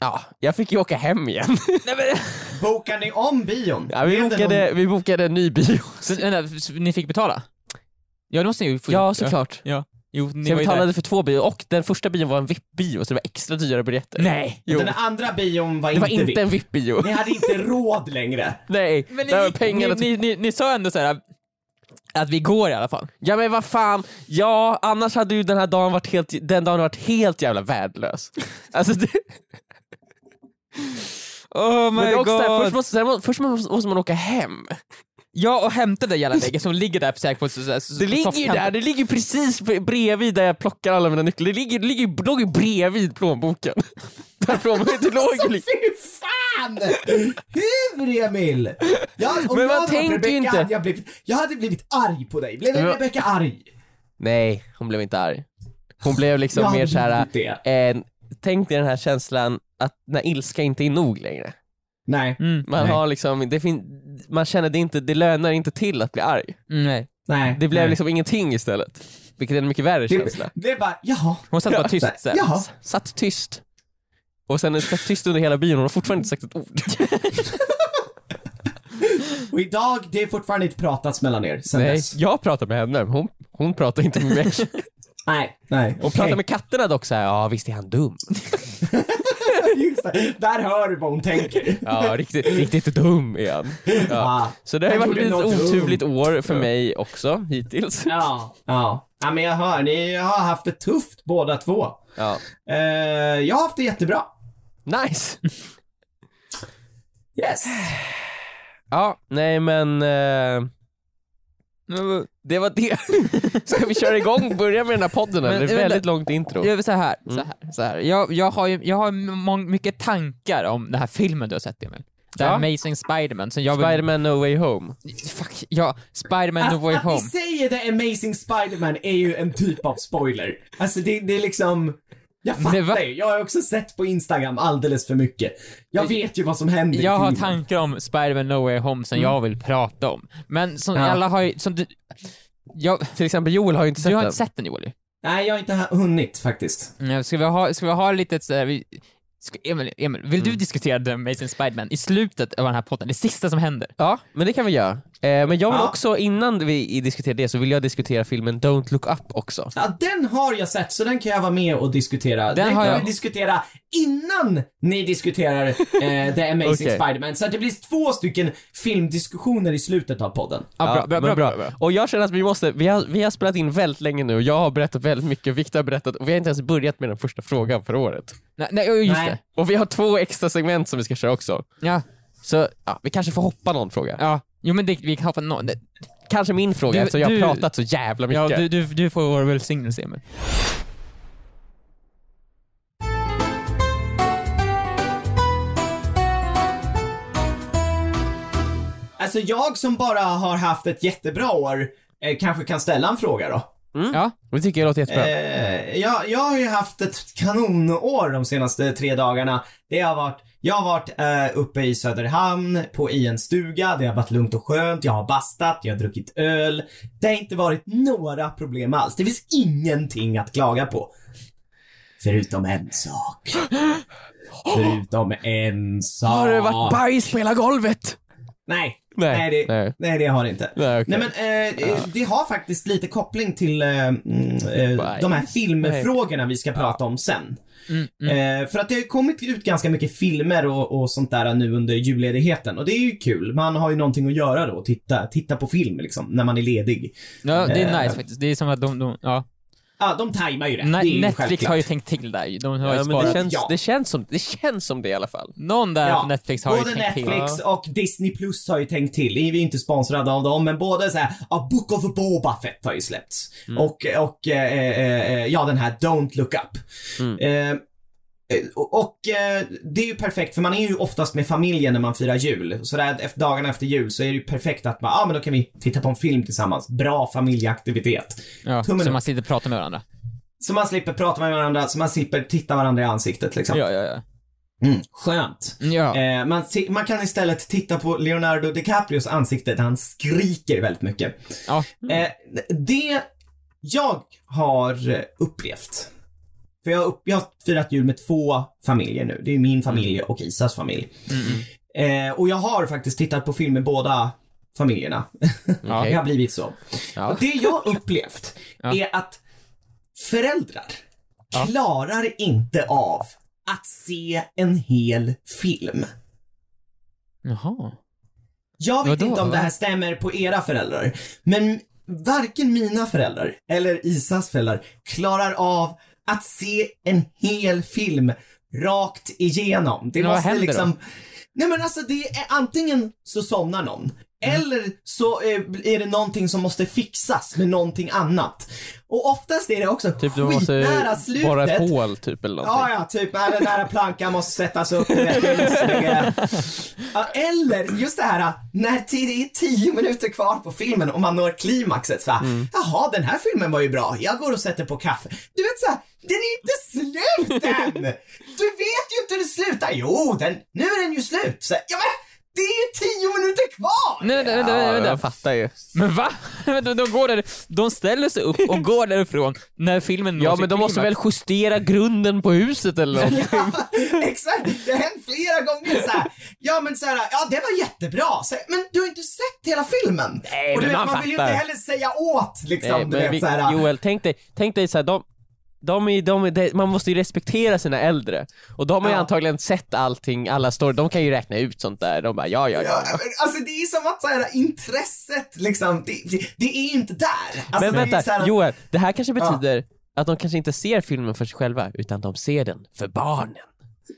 ja, jag fick ju åka hem igen. <laughs> Nej, men, Bokar ni om bion? ja, vi, Blev det bokade, någon- vi bokade en ny bio. så, vänta, så ni fick betala? Ja det måste ni ju få Ja, såklart. Ja. Jo, ni Så jag var ju betalade där. för två bio och den första bion var en VIP-bio så det var extra dyra biljetter. Nej! Jo. Den andra bion var Det var inte inte en VIP-bio. Ni hade inte råd längre. Nej, Men var ni, pengarna ni, ni, ni, ni sa ändå såhär att vi går i alla fall. Ja men vad fan, ja annars hade ju den här dagen varit helt, den dagen varit helt jävla värdelös. <laughs> Alltså det, Oh men också så här, först, måste, först måste man åka hem. Ja, och hämta det jävla lägget som ligger där säkert på, så, Det ligger ju soffkanten. där, det ligger precis bredvid där jag plockar alla mina nycklar. Det ligger, det ligger, det ju bredvid plånboken. <laughs> Där plånboken, det låg ju Så liksom. fy fan! Hur Emil? Jag, om Men jag man tänker ju Rebecca inte. hade jag, blivit, jag hade blivit arg på dig. Blev Men- Rebecca arg? Nej, hon blev inte arg. Hon blev liksom mer såhär, eh, tänk dig den här känslan att när ilska inte är nog längre. Nej. Mm, Man Nej. har liksom, det fin- man känner det inte, det lönar inte till att bli arg. mm, nej. Nej. Det blev nej. liksom ingenting istället. Vilket är en mycket värre Det, känsla. det är bara, jaha. Hon satt bara tyst såhär. Jaha. Satt tyst. Och sen satt tyst under hela bion, hon har fortfarande inte sagt ett ord. <laughs> Och idag, det är fortfarande inte pratats mellan er sen Nej, dess. jag pratar med henne, hon, hon pratar inte med mig. <laughs> Nej. Nej. Hon pratar med katterna dock såhär, ja visst är han dum. <laughs> <laughs> Just det. Där hör du vad hon tänker. Ja, riktigt, riktigt dum han. Ja. Så det har Jag varit ett gjorde något oturligt år för mig också, hittills. Ja. Ja. Ja, men jag hör, ni har haft det tufft båda två. Ja. Eh, jag har haft det jättebra. Nice! Yes. Ja, nej men... Eh, det var det. <laughs> Ska vi köra igång, börja med den här podden eller? Men- Det är men- väldigt långt intro. Jag vill säga här, Mm. så här, så här. Jag, jag har ju jag har mång, mycket tankar om den här filmen du har sett Emil. The Ja. Amazing Spider-Man, så. Spider-Man No Way Home. Fuck, ja, Spider-Man No Way Att, att ni Home. säger The Amazing Spider-Man är ju en typ av spoiler. Alltså det, det är liksom... Jag va- fattar ju. Jag har också sett på Instagram alldeles för mycket. Jag vet ju vad som händer i Jag har filmen. tankar om Spider-Man No Way Home som jag vill prata om. Men som Ja. alla har ju, som du... Jag, Till exempel Joel har ju inte sett du har den. inte sett den Joel? Nej, jag har inte ha- hunnit faktiskt. Mm, Ska vi ha, ska vi ha lite så här, vi, ska, Emil, Emil, vill Mm. du diskutera The Amazing Spider-Man i slutet av den här podden? Det sista som händer. Ja, men det kan vi göra. Eh, men jag vill Ja. också, innan vi diskuterar det, så vill jag diskutera filmen Don't Look Up också. Ja, den har jag sett, så den kan jag vara med och diskutera. Den, har kan jag- vi diskutera innan ni diskuterar eh, The Amazing <laughs> Okej. Spider-Man. Så att det blir två stycken filmdiskussioner i slutet av podden. Ja, bra, Ja, bra, bra, bra, bra. Och jag känner att vi måste, vi har, vi har spelat in väldigt länge nu och jag har berättat väldigt mycket, Viktor har berättat och vi har inte ens börjat med den första frågan för året. Nej, nej, just Nej. det. Och vi har två extra segment som vi ska köra också. Ja, Så ja, vi kanske får hoppa någon fråga. ja. Jo men det, vi kan hoppa någon. Det, Kanske min fråga Du- eftersom jag har du- pratat så jävla mycket. ja, du, du, du får vår välsignelse Emil. Alltså jag som bara har haft ett jättebra år, eh, kanske kan ställa en fråga då. Ja, Det tycker jag låter jättebra. Eh, jag, jag har ju haft ett kanonår de senaste tre dagarna. Det har varit, jag har varit eh, uppe i Söderhamn på, i en stuga, det har varit lugnt och skönt, jag har bastat, jag har druckit öl. Det har inte varit några problem alls. Det finns ingenting att klaga på. Förutom en sak. <gasps> Förutom en sak. Har det varit bajs på hela golvet? Nej. Nej. Nej, det, Nej. nej. det har det inte. Nej, okej. Nej men eh, eh, det har faktiskt lite koppling till eh, mm, eh, de här filmfrågorna vi ska prata om sen. mm, mm. Eh, för att det har kommit ut ganska mycket filmer och, och sånt där nu under julledigheten och det är ju kul. Man har ju någonting att göra då, titta, titta på film liksom, när man är ledig. ja det är Eh, nice faktiskt. Det är som att de, de ja. Ja, de tajmar ju rätt. Ne- det är ju Netflix självklart. har ju tänkt till där. De har ju Ja, men sparat. det, känns, Ja. det, känns som, det känns som det i alla fall. Någon där Ja, på Netflix har ju Både tänkt till. Netflix och Disney Plus har ju tänkt till. Vi är inte sponsrade av dem, men både så här, ja, Book of Boba Fett har ju släppts. Mm. Och, och eh, eh, eh, ja, den här Don't Look Up. Mm. Eh, och och eh, det är ju perfekt för man är ju oftast med familjen när man firar jul. Så där efter, dagarna efter jul så är det ju perfekt att man, ja ah, men då kan vi titta på en film tillsammans. Bra familjeaktivitet. Ja, Tummen så man sitter och pratar med varandra. Så man slipper prata med varandra, så man slipper titta varandra i ansiktet liksom. Ja, ja, ja. Mm, skönt. Ja. Eh, man, man kan istället titta på Leonardo DiCaprios ansikte där han skriker väldigt mycket. ja. Eh, det jag har eh, upplevt, för jag upp, jag har firat jul med två familjer nu. Det är min familj och Isas familj. Mm, mm. Eh, och jag har faktiskt tittat på film med båda familjerna. <laughs> Ja. Det har blivit så. Ja. Och det jag har upplevt Ja. är att föräldrar Ja. klarar inte av att se en hel film. Jaha. Jag vet Vadå? inte om det här stämmer på era föräldrar, men varken mina föräldrar eller Isas föräldrar klarar av att se en hel film rakt igenom. Det Men måste liksom... Nej men alltså det är antingen så somnar någon, Mm. eller så eh, är det någonting som måste fixas med någonting annat. Och oftast är det också Typ du måste skitnära slutet. borra ett hål typ eller någonting. Ja, ja, typ den där plankan måste sättas upp. <laughs> ja, eller just det här när det är tio minuter kvar på filmen och man når klimaxet så här, Mm. jaha den här filmen var ju bra, jag går och sätter på kaffe. Du vet så här, den är inte slut än! Du vet ju inte hur det slutar. Jo, den, nu är den ju slut. Så, ja men, det är ju tio minuter kvar! Nej, vänta, vänta, Ja, vänta. jag fattar ju. Men va? <laughs> de, de går där, de ställer sig upp och går därifrån när filmen når Ja men de måste väl justera grunden på huset eller någonting. Ja, <laughs> exakt. Det har hänt flera gånger så här. Ja men så här, ja det var jättebra. Så, här, men du har inte sett hela filmen. Nej, och du men vet, man man, vill ju inte heller säga åt liksom. Nej, du men vet, vi, så här, Joel, tänk dig, tänk dig så här, de, de är, de är, de, man måste ju respektera sina äldre. Och de har ju Ja. antagligen sett allting, alla story, de kan ju räkna ut sånt där. De bara ja, ja, Ja, ja. alltså det är som att så här, intresset liksom, det, det, det är inte där. Alltså, Men vänta, här, Joel, det här kanske Ja. betyder att de kanske inte ser filmen för sig själva, utan de ser den för barnen.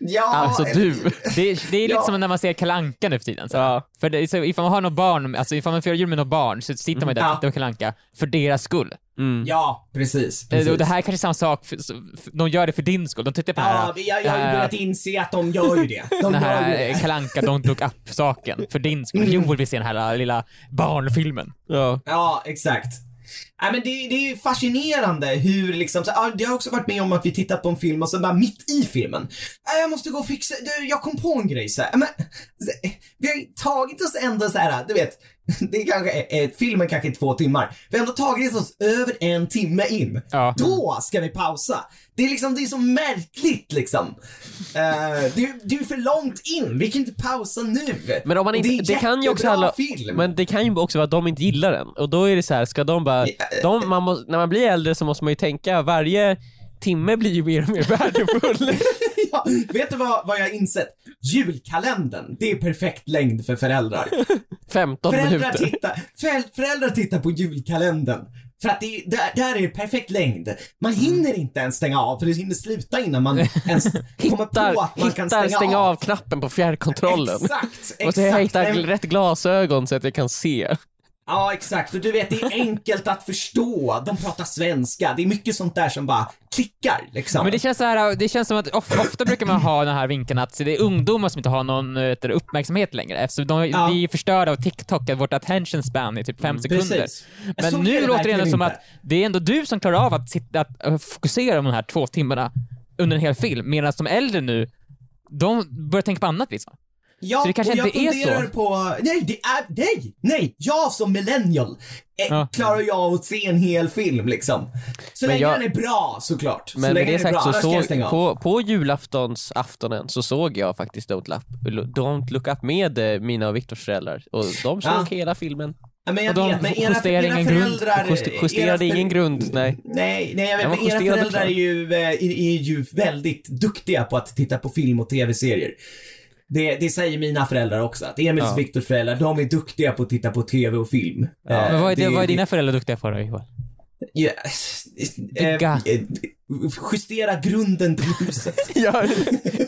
Ja, Alltså eh, du. Det, är- det är lite Ja. som när man ser Kalle Anka nu för tiden. Så. Ja. För det, så ifall man har något barn, alltså ifall man firar jul med något barn så sitter man ju där och Ja. tittar på Kalle Anka för deras skull. Mm. Ja, precis. Eh, precis. Och det här kanske är samma sak, för, de gör det för din skull. De tittar på det här, Ja, men jag, jag har ju här- börjat inse att de gör ju det. <laughs> De den här det. eh, Kalle Anka Don't Look Up-saken för din skull. Mm. <laughs> Joel vill se den här lilla barnfilmen. Ja. Ja, exakt. Nej men det, det är ju fascinerande hur liksom, så, ja, ah, jag har också varit med om att vi tittat på en film och så bara mitt i filmen, jag måste gå och fixa, du, jag kom på en grej så här. men så, vi har tagit oss ändå så här, du vet, <laughs> det kanske, är, filmen kanske är två timmar, vi har ändå tagit oss över en timme in. Ja. Då ska vi pausa. Det är liksom, det är så märkligt liksom. Uh, det, det är för långt in, vi kan inte pausa nu. Men om man Och inte, det, är det, kan ju också handla, film. men det kan ju också vara att de inte gillar den. Och då är det så här, ska de bara, de, man må, när man blir äldre så måste man ju tänka, varje timme blir ju mer och mer <laughs> värdefull. Ja, vet du vad, vad jag har insett? Julkalendern, det är perfekt längd för föräldrar. <laughs> 15 Föräldrar minuter. tittar, föräl- föräldrar tittar på julkalendern. För att det är, där, där är perfekt längd. Man hinner inte ens stänga av, för det hinner sluta innan man ens <laughs> kommer Hittar, på att man kan stänga, stänga av. av knappen på fjärrkontrollen. Exakt, Och så jag exakt. hittar rätt glasögon så att jag kan se. Ja, exakt. Och du vet, det är enkelt att förstå. De pratar svenska. Det är mycket sånt där som bara klickar liksom. Men det känns så här, det känns som att of, ofta brukar man ha den här vinkeln att det är ungdomar som inte har någon äh, vet uppmärksamhet längre eftersom de, Ja. vi är förstörda av TikTok, att vårt attention span är typ fem sekunder. Precis. Men Så nu det låter det ändå som inte. att det är ändå du som klarar av att, sitta, att äh, fokusera på de här två timmarna under en hel film, medan de äldre nu, de börjar tänka på annat liksom. Ja, Så det kanske och jag inte är funderar så. på, nej, det är, nej, nej, jag som millennial eh, Ja. klarar jag av att se en hel film liksom. Så Men länge jag- den är bra såklart. så Men med länge det är bra, sagt så annars kan jag såg, på, på julaftons aftonen så såg jag faktiskt Don't Look, Don't Look Up med eh, mina och Viktors föräldrar. Och de såg Ja. hela filmen. Ja, men jag och de vet, men era, justerar era ingen grund. era justerade för- ingen grund, nej. Nej, nej jag vet, men era föräldrar är ju, eh, är, är ju väldigt duktiga på att titta på film och tv-serier. Det, det säger mina föräldrar också, att Emils Ja. och Viktors föräldrar, de är duktiga på att titta på tv och film. Ja. Eh, Men vad är, det, det- vad är dina föräldrar duktiga på då, Joel? Ja, Bygga. eh, eh, justera grunden till huset. <laughs> Ja.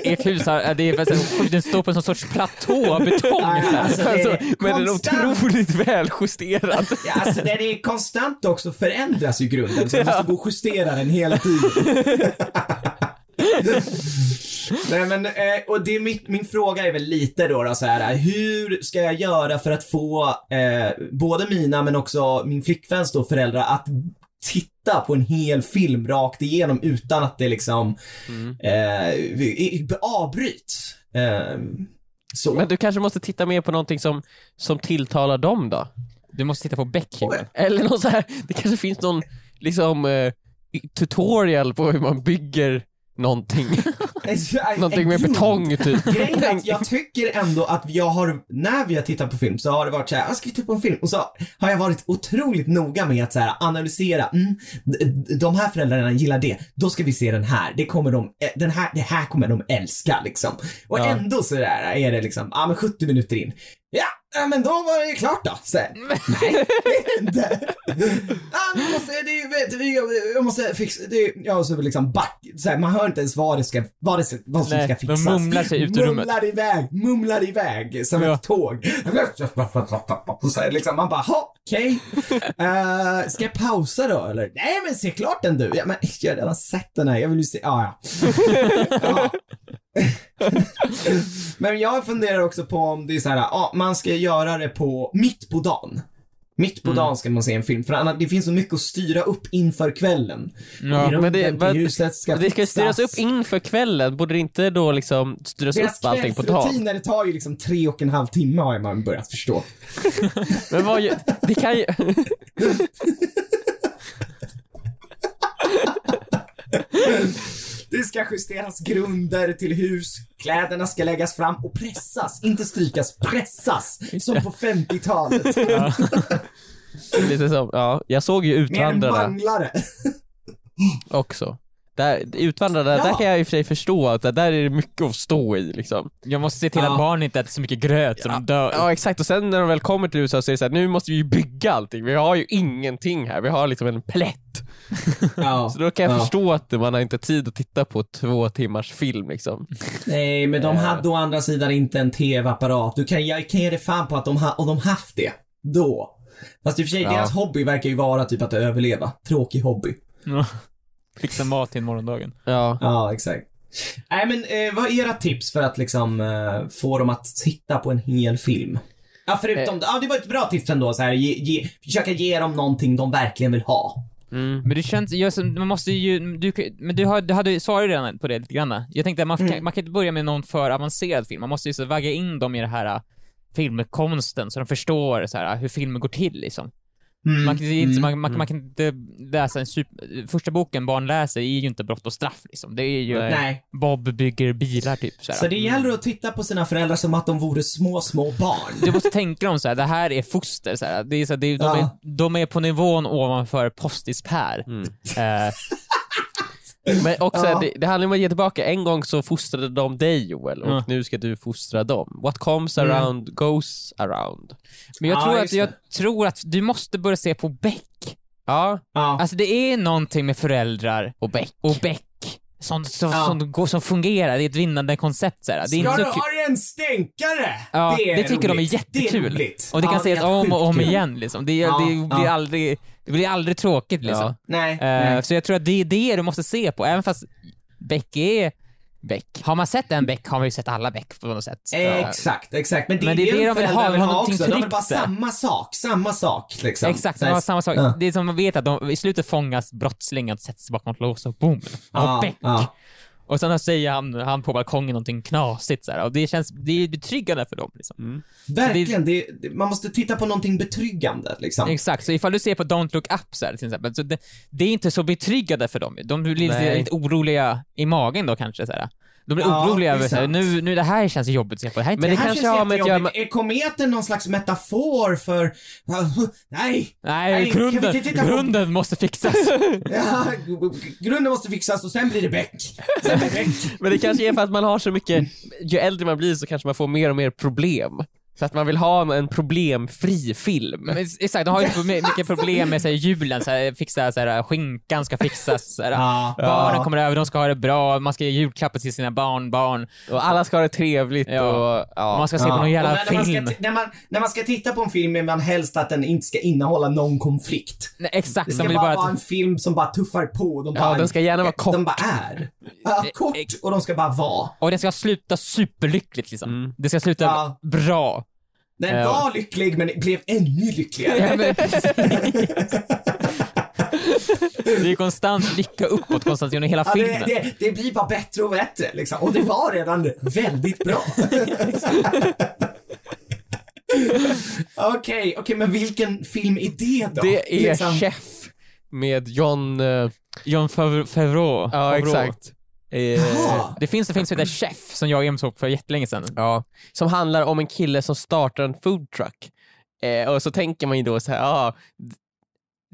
Ert hus har, det är, alltså, den står på en sorts platå av betong. Ja, alltså, det är Alltså, men den är otroligt väljusterad. Ja, alltså den är konstant också förändras ju grunden, så man måste gå och justera den hela tiden. <laughs> Nej men, eh, och det är mitt, min fråga är väl lite då, då så här, hur ska jag göra för att få eh, både mina men också min flickväns då föräldrar att titta på en hel film rakt igenom utan att det liksom eh, i- avbryts. Eh, så. Men du kanske måste titta mer på någonting som, som tilltalar dem då? Du måste titta på Beck, Joel. Eller någon så här, det kanske finns någon liksom eh, tutorial på hur man bygger någonting. <laughs> någonting med betong typ. Grejen är att <laughs> jag tycker ändå att jag har, när vi har tittat på film så har det varit så här, "Ah, ska vi titta på en film? Och så har jag varit otroligt noga med att så här, analysera, mm, de här föräldrarna gillar det, då ska vi se den här, det kommer de, eh, den här, det här kommer de älska liksom. Och Ja. ändå så där är det liksom, ja men 70 minuter in, ja, men då var det klart då. Så, <laughs> nej, det är inte. Ja, måste, det, är- vet, vi, jag måste fixa, det, ja, och så liksom back, så här, man hör inte ens vad det ska, vad, det, vad som Nej, ska de fixas. mumlar sig ut ur rummet. Mumlar iväg, mumlar iväg som Ja. ett tåg. Så här, liksom, man bara, ha, okej. <laughs> Eh, ska jag pausa då eller? Nej men se klart den du. Ja, men jag har redan sett den här, jag vill ju se, ah, ja. ja. <laughs> <laughs> men jag funderar också på om det är så här, ja, man ska göra det på, mitt på dagen. Mitt på dagen ska man se en film, för annars, det finns så mycket att styra upp inför kvällen. Ja, men det- vad- huset ska Det ska styras upp inför kvällen, borde det inte då liksom styras Deras upp allting på dagen? kvällsrutiner, det tar ju liksom tre och en halv timme har man börjat förstå. <laughs> Men vad, det kan ju... <laughs> Det ska justeras grunder till hus, kläderna ska läggas fram och pressas, inte strykas, pressas. Som på 50-talet. <laughs> Lite som, ja, jag såg ju Med en Utvandrarna manglare. också. Där, utvandrarna, Ja. där kan jag i och för sig förstå att där är det mycket att stå i liksom. Jag måste se till Ja. att barn inte äter så mycket gröt så de dör. Ja exakt, och sen när de väl kommer till USA så är det så här, nu måste vi ju bygga allting, vi har ju ingenting här, vi har liksom en plätt. <laughs> Ja. Så då kan jag Ja. förstå att man har inte tid att titta på två timmars film liksom. Nej, men de hade å andra sidan inte en TV-apparat. Du kan, jag kan ge dig fan på att de, ha, och de haft det. Då. Fast i och för sig, Ja. deras hobby verkar ju vara typ att överleva. Tråkig hobby. Fixa mat till morgondagen. Ja. Ja, exakt. Nej men eh, vad är era tips för att liksom eh, få dem att titta på en hel film? Ja förutom, ja det var ett bra tips ändå så här, ge, ge, försöka ge dem någonting de verkligen vill ha. Mm. Men det känns, jag, man måste ju, du, men du, har, du hade svarat redan på det lite grann. Jag tänkte att man, kan, man kan inte börja med någon för avancerad film, man måste ju så vagga in dem i det här äh, filmkonsten så de förstår så här, hur filmer går till liksom. Mm. Man, kan, inte, Mm. man, man, man kan inte läsa en super, första boken barn läser är ju inte brott och straff liksom. Det är ju Nej. Bob bygger bilar typ så, här. Så det gäller att titta på sina föräldrar som att de vore små, små barn. Du måste tänka dem så här, det här är foster så här. Det är så här, det är, de, Ja. är, de är på nivån ovanför postis-Per. Mm. Eh, Men också, Ja. det, det handlar om att ge tillbaka. En gång så fostrade de dig Joel och Ja. nu ska du fostra dem. What comes Mm. around goes around. men jag, Ja, tror att, jag tror att du måste börja se på Beck. Ja, Ja. Alltså det är någonting med föräldrar och Beck. och Beck som, som, Ja. som, går, som fungerar, det är ett vinnande koncept så här. Det är Ska inte du så kul. ha en stänkare? Ja, det, är det tycker de är roligt. jättekul. Det är roligt. Och det kan Ja, sägas om och om igen liksom. Det, Ja, det, blir ja. aldrig, det blir aldrig tråkigt liksom. Ja. Nej, Eh, nej. Så jag tror att det är det du måste se på, även fast Beck är Beck. Har man sett en Beck har man ju sett alla Beck på något sätt. Exakt, exakt. Men det, Men det är det de vill ha, de vill ha någonting också. De vill bara samma sak, samma sak liksom. Exakt, här- var samma sak. Ja. Det är som man vet att de, i slutet fångas brottslingen och sätts bakom ett lås och boom. Och Beck. ja. Och sen säger han, han på balkongen någonting knasigt så här, och det känns, det är betryggande för dem liksom. Verkligen, det, det, man måste titta på någonting betryggande liksom. Exakt, så ifall du ser på Don't Look Up så här, till exempel, så det, det är inte så betryggande för dem. De blir Nej. lite oroliga i magen då kanske så här. De blir Ja, oroliga över så här, sant. nu, nu det här känns jobbigt att se på. Det här Men det här kanske känns har med att göra. Är kometen någon slags metafor för... Nej! Nej, grunden, grunden måste fixas. <laughs> Ja, grunden måste fixas och sen blir det Beck. Sen blir det Beck. Men det kanske är för att man har så mycket, ju äldre man blir så kanske man får mer och mer problem. Så att man vill ha en problemfri film. Men exakt, de har ju så mycket problem med så här, julen, så här, fixa så här, skinkan ska fixas, så här, Ja, barnen ja. kommer över, de ska ha det bra, man ska ge julklappar till sina barnbarn, Och alla ska ha det trevligt Ja. och och ja. man ska se Ja. på någon jävla när, när, man film. ska, när, man, när man ska titta på en film är man helst att den inte ska innehålla någon konflikt. Nej, exakt, Det de ska vill bara, bara vara en film som bara tuffar på. De Ja, bara, den ska gärna vara kort. De bara är. Ja, kort och de ska bara vara. och den ska sluta superlyckligt liksom. Mm. Det ska sluta Ja. bra. Den Ja. var lycklig men blev ännu lyckligare. Ja, men precis. <laughs> det är konstant lycka uppåt konstant genom hela Ja, det, filmen. det, det blir bara bättre och bättre liksom. Och det var redan väldigt bra. <laughs> Okej, okej men vilken film är det då? Det är Liksom- Chef med John... eh, John. Favreau. ja, Favreau. exakt. Eh, Jaha. Det finns en film som heter Chef som jag och Em såg för jättelänge sedan. Ja, som handlar om en kille som startar en food truck. Eh, och så tänker man ju då så här, d-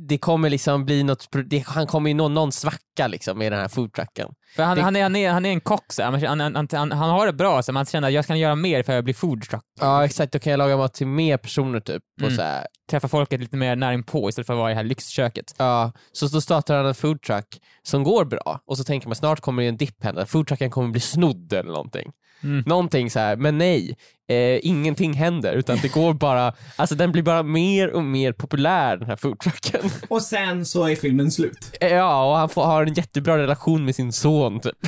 det kommer liksom bli något, det, han kommer ju nå någon svacka liksom med den här food trucken. För han, Det- han, är, han, är, han är en kock, så han, han, han, han, han har det bra, så man känner att jag kan göra mer för att jag blir food truck. Ja exakt, då kan jag laga mat till mer personer typ. Och Mm. så här, Träffa folket lite mer nära på istället för att vara i det här lyxköket. ja, så då startar han en food truck som går bra och så tänker man snart kommer det en dipp hända, food trucken kommer bli snodd eller någonting. Mm. Någonting så här, men nej, eh, ingenting händer utan det går bara, alltså den blir bara mer och mer populär den här food trucken. <laughs> Och sen så är filmen slut. Eh, Ja, och han får, har en jättebra relation med sin son typ. <laughs>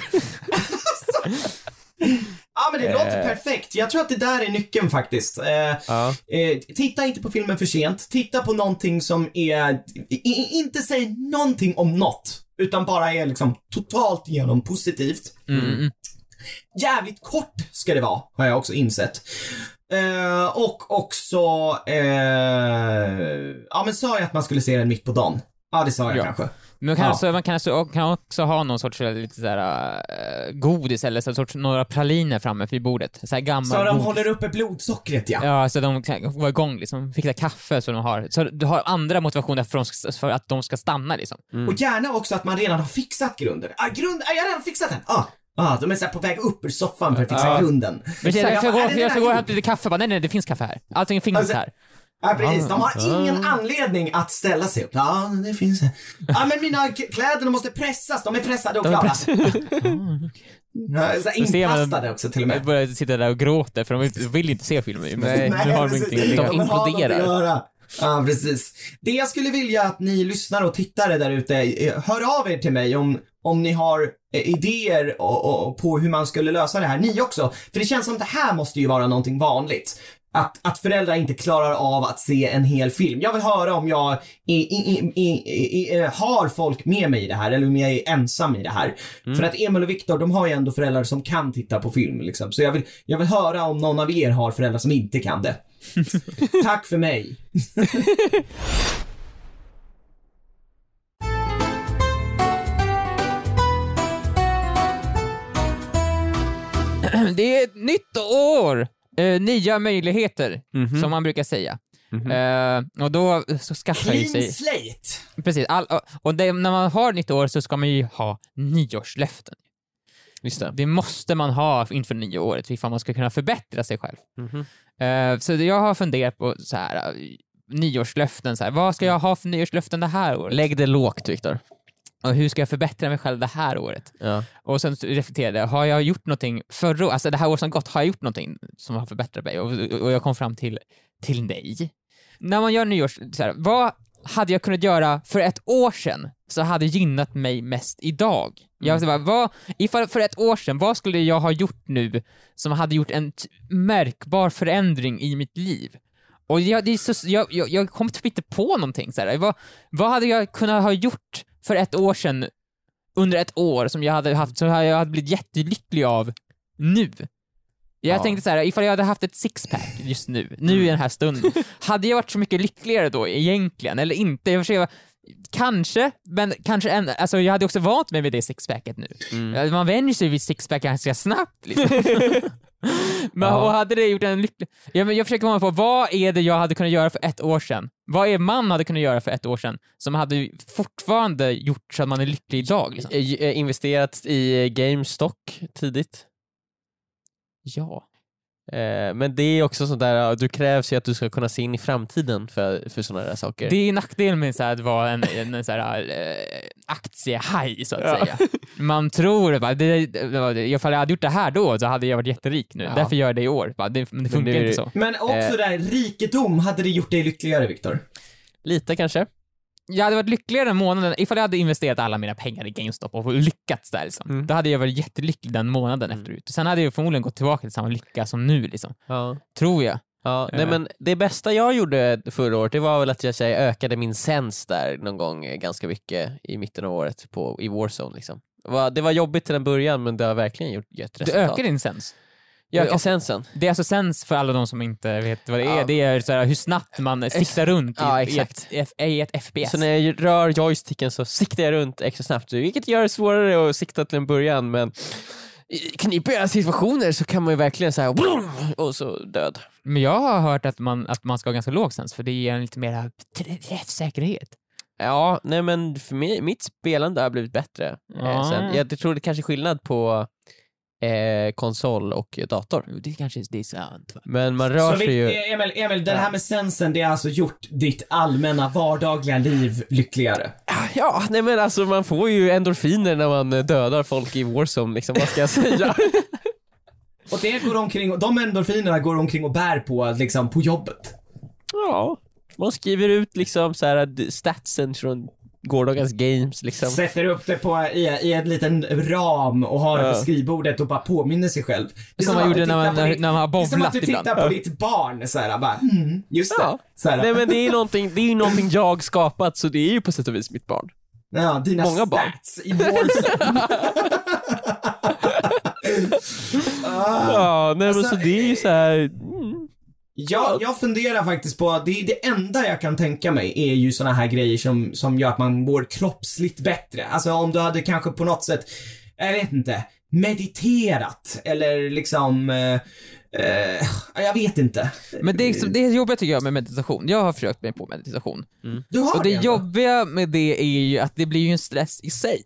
Ja men det Eh. låter perfekt. Jag tror att det där är nyckeln faktiskt. Eh, Ja. eh, titta inte på filmen för sent. Titta på någonting som är, i, i, inte säg någonting om något. Utan bara är liksom totalt igenom positivt. Mm. Jävligt kort ska det vara, har jag också insett. Eh, och också, eh, ja men sa jag att man skulle se den mitt på dagen? Ja det sa jag Ja. kanske. Man kan, Ja. alltså, man kan, alltså, kan också ha någon sorts eh, lite såhär, uh, godis eller så sorts, några praliner framme vid bordet. Så här gammal Så de godis. håller uppe blodsockret ja. Ja, så de kan vara igång liksom, fixa kaffe så de har, så du har andra motivationer för, de för att de ska stanna liksom. Och gärna också att man redan har fixat grunden. Ah, grund, ah, jag har redan fixat den! Ah, ah, de är så här på väg upp ur soffan för att fixa Ja. grunden. Men jag, jag, ska bara, gå, jag ska gå och hämta lite kaffe, bara, nej nej det finns kaffe här. Allting finns Alltså, här. Ja, precis. De har ingen anledning att ställa sig upp. Ja, det finns det. Ja, men mina kläder de måste pressas. De är pressade och De klara. press- <laughs> Ja, så inkastade också till och Jag med. börjar sitta där och gråta för de vill, inte se filmen men Nej. nu har de ingenting att de imploderar. Ja, precis. Det jag skulle vilja att ni lyssnare och tittare där ute, eh, hör av er till mig om, om ni har eh, idéer och, och, på hur man skulle lösa det här. Ni också. För det känns som att det här måste ju vara någonting vanligt. Att, att föräldrar inte klarar av att se en hel film. Jag vill höra om jag i, i, i, eh, har folk med mig i det här eller om jag är ensam i det här. För att Emil och Viktor, de har ju ändå föräldrar som kan titta på film liksom. Så jag vill, jag vill höra om någon av er har föräldrar som inte kan det. <laughs> Tack för mig. <clears throat> Det är ett nytt år! Eh, nya möjligheter, Mhm. som man brukar säga. Mhm. Eh, och då så skaffar ju Clean sig... slate. Precis, all, och det, när man har nytt år så ska man ju ha nyårslöften. Just det. Det måste man ha inför nyåret ifall man ska kunna förbättra sig själv. Mhm. Eh, så jag har funderat på så här, eh, nyårslöften, så här, vad ska jag ha för nyårslöften det här året? Lägg det lågt Viktor. Och hur ska jag förbättra mig själv det här året? Ja. Och sen reflekterade jag, har jag gjort någonting förra året, alltså det här året som gått, har jag gjort någonting som har förbättrat mig? Och, och jag kom fram till, till nej. När man gör nyårs, så här, vad hade jag kunnat göra för ett år sedan så hade gynnat mig mest idag? Jag mm. bara, vad, ifall för ett år sedan, vad skulle jag ha gjort nu som hade gjort en märkbar förändring i mitt liv? Och jag, det så, jag, jag, jag kom typ inte på någonting. Så här. Vad, vad hade jag kunnat ha gjort för ett år sedan under ett år som jag hade haft, som jag hade blivit jättelycklig av nu? Jag Ja. tänkte så här, ifall jag hade haft ett sixpack just nu, nu i den här stunden, <laughs> hade jag varit så mycket lyckligare då egentligen, eller inte? Jag försöker, kanske, men kanske en, alltså jag hade också vant mig vid det sixpacket nu. Mm. Man vänjer sig vid sixpack ganska snabbt liksom. <laughs> men, Ja. Och hade det gjort en lycklig... Ja, men jag försöker komma på, vad är det jag hade kunnat göra för ett år sedan? Vad är man hade kunnat göra för ett år sedan som hade fortfarande gjort så att man är lycklig idag? Liksom? Eh, eh, Investerat i GameStock tidigt. Ja. Eh, Men det är också sånt där, ja, du krävs ju att du ska kunna se in i framtiden för, för sådana där saker. Det är nackdelen med så här, att vara en, en, en så här, äh, aktiehaj, så att Ja. säga. Man tror bara, det, det, ifall jag hade gjort det här då, så hade jag varit jätterik nu. Ja. Därför gör jag det i år. Bara, det, men det funkar nu är inte så. Men också Eh. där, rikedom, hade det gjort dig lyckligare Viktor? Lite kanske. Jag hade varit lyckligare den månaden, ifall jag hade investerat alla mina pengar i GameStop och lyckats där liksom. Mm. Då hade jag varit jättelycklig den månaden efterut. Sen hade jag förmodligen gått tillbaka till samma lycka som nu liksom. Ja. Tror jag. Ja, nej men det bästa jag gjorde förra året, det var väl att jag säger, ökade min sens där någon gång eh, ganska mycket i mitten av året på, i Warzone liksom. Det var, jobbigt till en början men det har verkligen gjort, gett Du resultat. ökar din sens. Ja. sensen. Det är alltså sens för alla de som inte vet vad det är. Ja. Det är så här, hur snabbt man siktar runt i, Ja, i, ett, i ett- FPS. Så när jag rör joysticken så siktar jag runt extra snabbt, vilket gör det svårare att sikta till en början men i knipiga situationer så kan man ju verkligen säga och så död. Men jag har hört att man, att man ska ha ganska låg sens för det ger en lite mer träffsäkerhet. Ja, nej men för mig, mitt spelande har blivit bättre. Eh, Ja. sen, jag tror det kanske är skillnad på eh, konsol och dator. Jo, Det kanske det är sant. Va? Men man rör Så sig Vik- ju... eh, Emil, Emil, det här med sensen, det har alltså gjort ditt allmänna vardagliga liv lyckligare? Ja, nej men alltså man får ju endorfiner när man eh, dödar folk i Warzone liksom, vad ska jag säga? <laughs> Och det går omkring, de endorfinerna går omkring och bär på, liksom, på jobbet. ja, man skriver ut liksom så här statsen från gårdagens games liksom. Sätter upp det på, i, i en liten ram och har det Ja. på skrivbordet och bara påminner sig själv. Det är Som man att gjorde när man, när, ditt- när man har Det är som att bowlat du tittar ibland. på ditt barn såhär, bara mm, just det. Ja. Så här, Nej men det är ju någonting, det är ju någonting jag skapat så det är ju på sätt och vis mitt barn. ja, dina många barn. stats i Warzone. <laughs> <laughs> ah, Ja, nej men Alltså, så det är ju så här. Mm. Jag, funderar faktiskt på, det, det enda jag kan tänka mig är ju såna här grejer som, som gör att man mår kroppsligt bättre. Alltså om du hade kanske på något sätt, jag vet inte, mediterat eller liksom, eh, eh, jag vet inte. Men det, är liksom, det är jobbigt tycker jag med meditation. Jag har försökt mig på meditation. Du har Och det ändå. jobbiga med det är ju att det blir ju en stress i sig.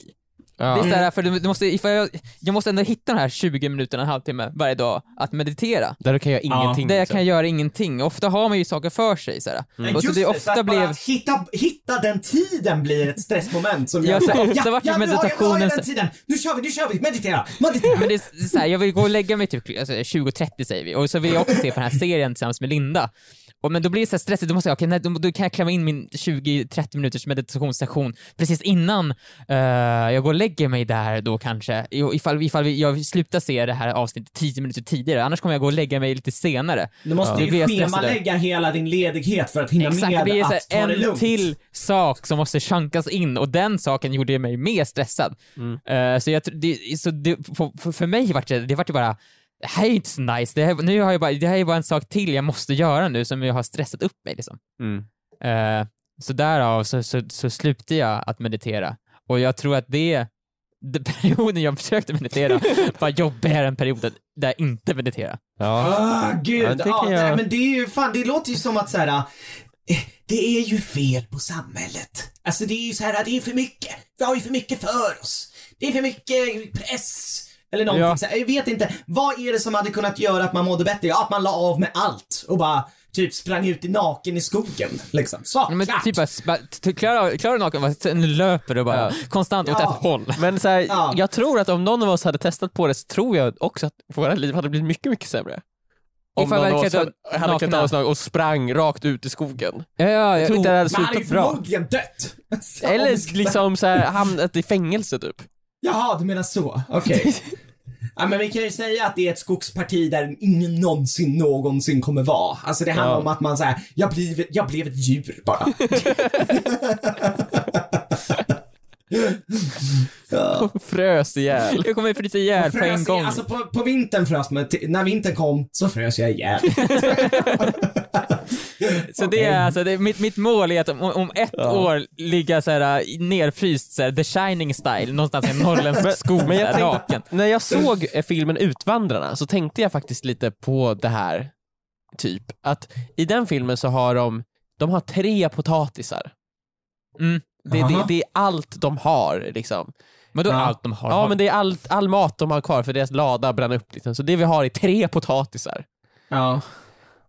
Det är Ja. såhär, för du, du måste, ifall jag, jag måste ändå hitta de här 20 minuterna, en halvtimme varje dag att meditera. Där du kan göra Ja. ingenting. Där jag liksom. kan göra ingenting. Ofta har man ju saker för sig såhär. Men Och så just det det, ofta så blev... att hitta, hitta den tiden blir ett stressmoment som Ja, gör så ofta vart ja, jag- nu har meditationen jag så- den tiden, nu kör vi, nu kör vi, meditera, meditera. Men det är så här, jag vill gå och lägga mig typ alltså, 20.30 säger vi, och så vill jag också se på den här serien tillsammans med Linda. Och, men då blir det så stressigt, då måste jag, okej, nej, då, då kan jag klämma in min 20-30 minuters meditationssession precis innan eh, jag går och lägger mig där då kanske, I- ifall, ifall vi, jag slutar se det här avsnittet 10 minuter tidigare, annars kommer jag gå och lägga mig lite senare. Du måste Då ju schemalägga hela din ledighet för att hinna Exakt, det med blir så att ta här, det en lugnt. till sak som måste chankas in och den saken gjorde mig mer stressad. Eh, så jag, det, så det, för, för- för mig vart det, det vart ju bara det här är inte så nice, det här, nu har jag bara, det här är bara en sak till jag måste göra nu som jag har stressat upp mig liksom. Mm. Eh, så därav så, så, så slutade jag att meditera. Och jag tror att det, det <laughs> perioden jag försökte meditera <laughs> var jobbigare än perioden där jag inte mediterade. Ja. Ah, gud. Ja, kan jag- men det är ju fan, det låter ju som att så här. eh, Det är ju fel på samhället. Alltså det är ju så här, det är för mycket. Vi har ju för mycket för oss. Det är för mycket press. Eller någonting Ja. så här. Jag vet inte. Vad är det som hade kunnat göra att man mådde bättre? Ja, att man la av med allt och bara typ sprang ut i naken i skogen. Liksom. Så, Men klart. typ bara, klarar, klarar naken, sen löper du bara Ja. konstant åt Ja. ett håll. Men så här, Ja. jag tror att om någon av oss hade testat på det så tror jag också att våra liv hade blivit mycket, mycket sämre. Om någon av oss hade, hade klätt av oss naken och sprang rakt ut i skogen. Ja, ja, Jag tror inte det hade Man hade ju slutat bra. förmodligen dött. <laughs> Eller liksom så här, hamnat i fängelse typ. Jaha, du menar så. Okej. <laughs> Ja, men vi kan ju säga att det är ett skogsparti där ingen någonsin någonsin kommer vara. Alltså det handlar Ja. om att man säger, jag, blev- jag blev ett djur bara. <laughs> ja. Frös ihjäl. Jag kommer frysa ihjäl på en gång. Alltså på, på vintern frös man, när vintern kom så frös jag ihjäl. <laughs> Så det är alltså, det, mitt, mitt mål är att om, om ett Ja. år ligga såhär nerfryst såhär, the shining style, någonstans i en norrländsk skog, Men jag tänkte, naken. när jag såg eh, filmen Utvandrarna så tänkte jag faktiskt lite på det här, typ. Att i den filmen så har de, de har tre potatisar. Mm. Det, det, det är allt de har liksom. Vadå Ja. allt de har? Ja men det är allt, all mat de har kvar för deras lada brann upp liksom. Så det vi har är tre potatisar. Ja.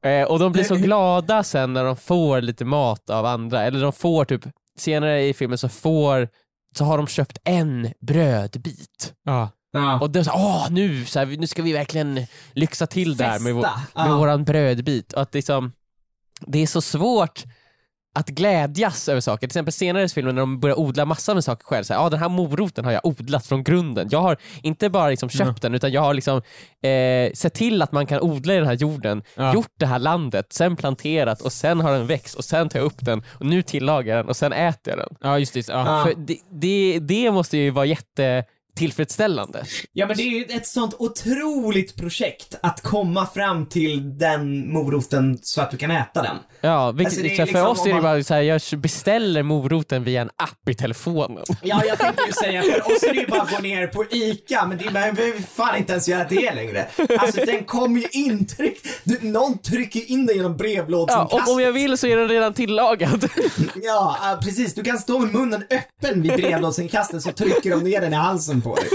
Eh, och de blir så Det- <laughs> glada sen när de får lite mat av andra, eller de får typ, senare i filmen så får, så har de köpt en brödbit. Ja. Ja. Och då så åh nu, så här, nu ska vi verkligen lyxa till där med, vår, Festa. med Ja. våran brödbit. Och att liksom, det är så svårt att glädjas över saker. Till exempel senare i filmen när de börjar odla massor med saker själv. Så här, ah, den här moroten har jag odlat från grunden. Jag har inte bara liksom köpt den utan jag har liksom, eh, sett till att man kan odla i den här jorden, Ja. gjort det här landet, sen planterat och sen har den växt och sen tar jag upp den och nu tillagar jag den och sen äter jag den. ja, just det. Ja. För det, det, det måste ju vara jättetillfredsställande. Ja men det är ju ett sånt otroligt projekt att komma fram till den moroten så att du kan äta den. Ja, vilket, Alltså, det är så för liksom oss är det bara så här, jag beställer moroten via en app i telefonen. Ja, jag tänkte ju säga, för oss är det ju bara att gå ner på ICA, men det behöver fan inte ens göra det längre. Alltså den kommer ju intryckt, du, någon trycker in den genom Ja, och brevlådsinkastet. om jag vill så är den redan tillagad. Ja, precis. Du kan stå med munnen öppen vid brevlådsinkastet så trycker de ner den i halsen på dig.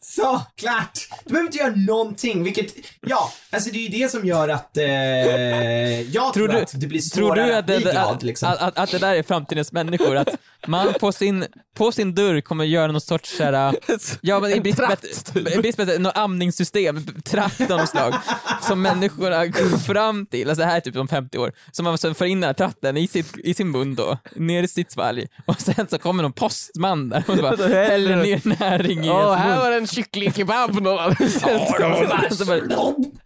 så, klart. Du behöver inte göra någonting, vilket, ja, alltså det är ju det som gör att eh, jag Tror du- att det blir Tror svårare du att att bli det, glad att, liksom. att, att, det där är framtidens människor? Att man på sin, på sin dörr kommer göra någon sorts såhär, <laughs> ja men det det blir bättre, något amningssystem, tratt av något slag, som människorna går fram till, alltså det här är typ om 50 år, som man så får in den här tratten i, sitt, i sin mun då, ner i sitt svalg, och sen så kommer någon postman där och bara <laughs> häller ner näring i Åh, ens här mun. var det en kycklingkebab någon annanstans. <laughs>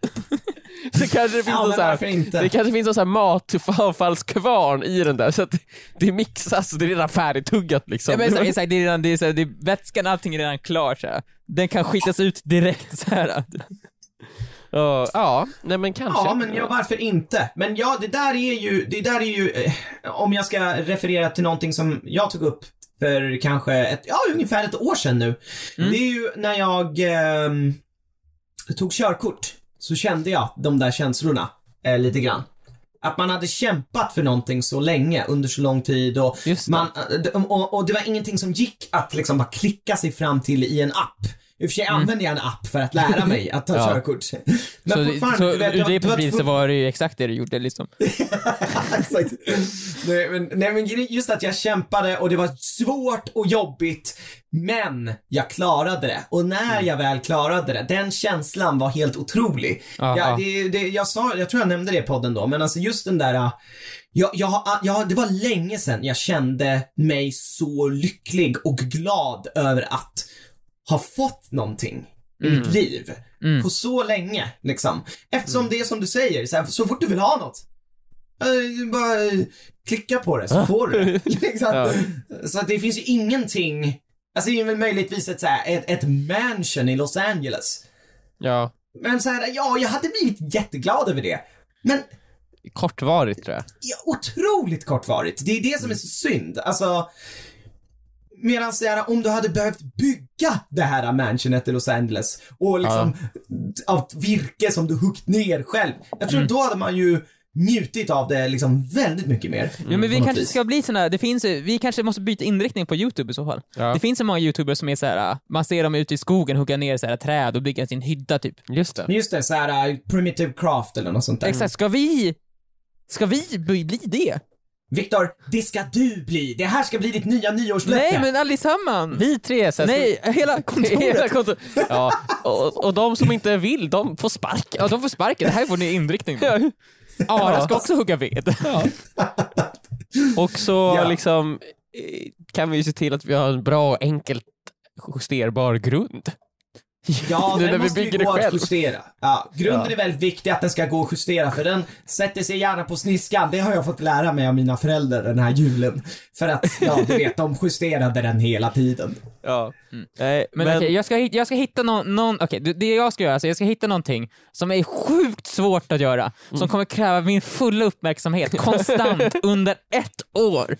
Så <laughs> Så kanske det finns Ja, någon så här, det kanske finns någon så här matavfallskvarn i den där så att det mixas och det är redan färdigtuggat liksom. Ja, men exakt, <laughs> exakt, det är redan, det är, så här, det är, vätskan, allting är redan klar så här. Den kan skitas ut direkt så här. <laughs> Ja, ja, nej men kanske. Ja, men ja, varför inte? Men ja, det där är ju, det där är ju, eh, om jag ska referera till någonting som jag tog upp för kanske ett, ja, ungefär ett år sedan nu. Det är ju när jag ehm, tog körkort, så kände jag de där känslorna eh, lite grann. Att man hade kämpat för någonting så länge, under så lång tid och man, eh, och, och det var ingenting som gick att liksom bara klicka sig fram till i en app. I och för sig använde jag en app för att lära mig att ta <laughs> Ja. körkort. Men Så, fortfarande, så du vet, ur jag- det jag var perspektivet så var det ju exakt det du gjorde liksom. <laughs> Exakt. Nej men, nej men just att jag kämpade och det var svårt och jobbigt, men jag klarade det. Och när jag väl klarade det, den känslan var helt otrolig. Ja, ja, ja. Det, det, jag sa, jag tror jag nämnde det i podden då, men alltså just den där, jag, jag, jag, det var länge sedan jag kände mig så lycklig och glad över att ha fått någonting i mitt liv. Mm. På så länge, liksom. Eftersom det är som du säger, så, här, så fort du vill ha något, eh, bara eh, klicka på det så får du det. <laughs> liksom. Ja. Så att det finns ju ingenting, alltså det är väl möjligtvis ett, så här, ett, ett mansion i Los Angeles. Ja, Men så här, ja, jag hade blivit jätteglad över det. Men kortvarigt tror jag. ja, otroligt kortvarigt. Det är det som är så synd. Alltså, medan så här, om du hade behövt bygga det här mansionet i Los Angeles och liksom av virke som du huggit ner själv. Jag tror då hade man ju njutit av det liksom väldigt mycket mer. Ja, men vi kanske vis. ska bli såna, det finns, vi kanske måste byta inriktning på YouTube i så fall. Ja. Det finns så många YouTubers som är så här, man ser dem ute i skogen hugga ner så här träd och bygga sin hydda typ. Just det. Just det, så här uh, primitive craft eller något sånt där. Exakt, ska vi, ska vi bli det? Viktor, det ska du bli. Det här ska bli ditt nya nyårslöfte. Nej men allesammans! Vi tre så Nej, hela kontoret! Hela kontor. Ja, och, och de som inte vill, de får sparken. Ja, de får sparken, det här är vår nya inriktning. nu. Ara ska också hugga ved. Och så Ja. liksom eh, kan vi se till att vi har en bra och enkelt justerbar grund. Ja, <laughs> Nu den när vi måste ju gå att själv. justera. Ja, grunden Ja. är väldigt viktig att den ska gå att justera för den sätter sig gärna på sniskan. Det har jag fått lära mig av mina föräldrar den här julen. För att, ja du vet, de justerade den hela tiden. Ja. Nej, Men, okej, jag, ska, jag ska hitta någon, någon okej, det- det jag ska göra, alltså jag ska hitta någonting som är sjukt svårt att göra, som kommer kräva min fulla uppmärksamhet konstant <laughs> under ett år.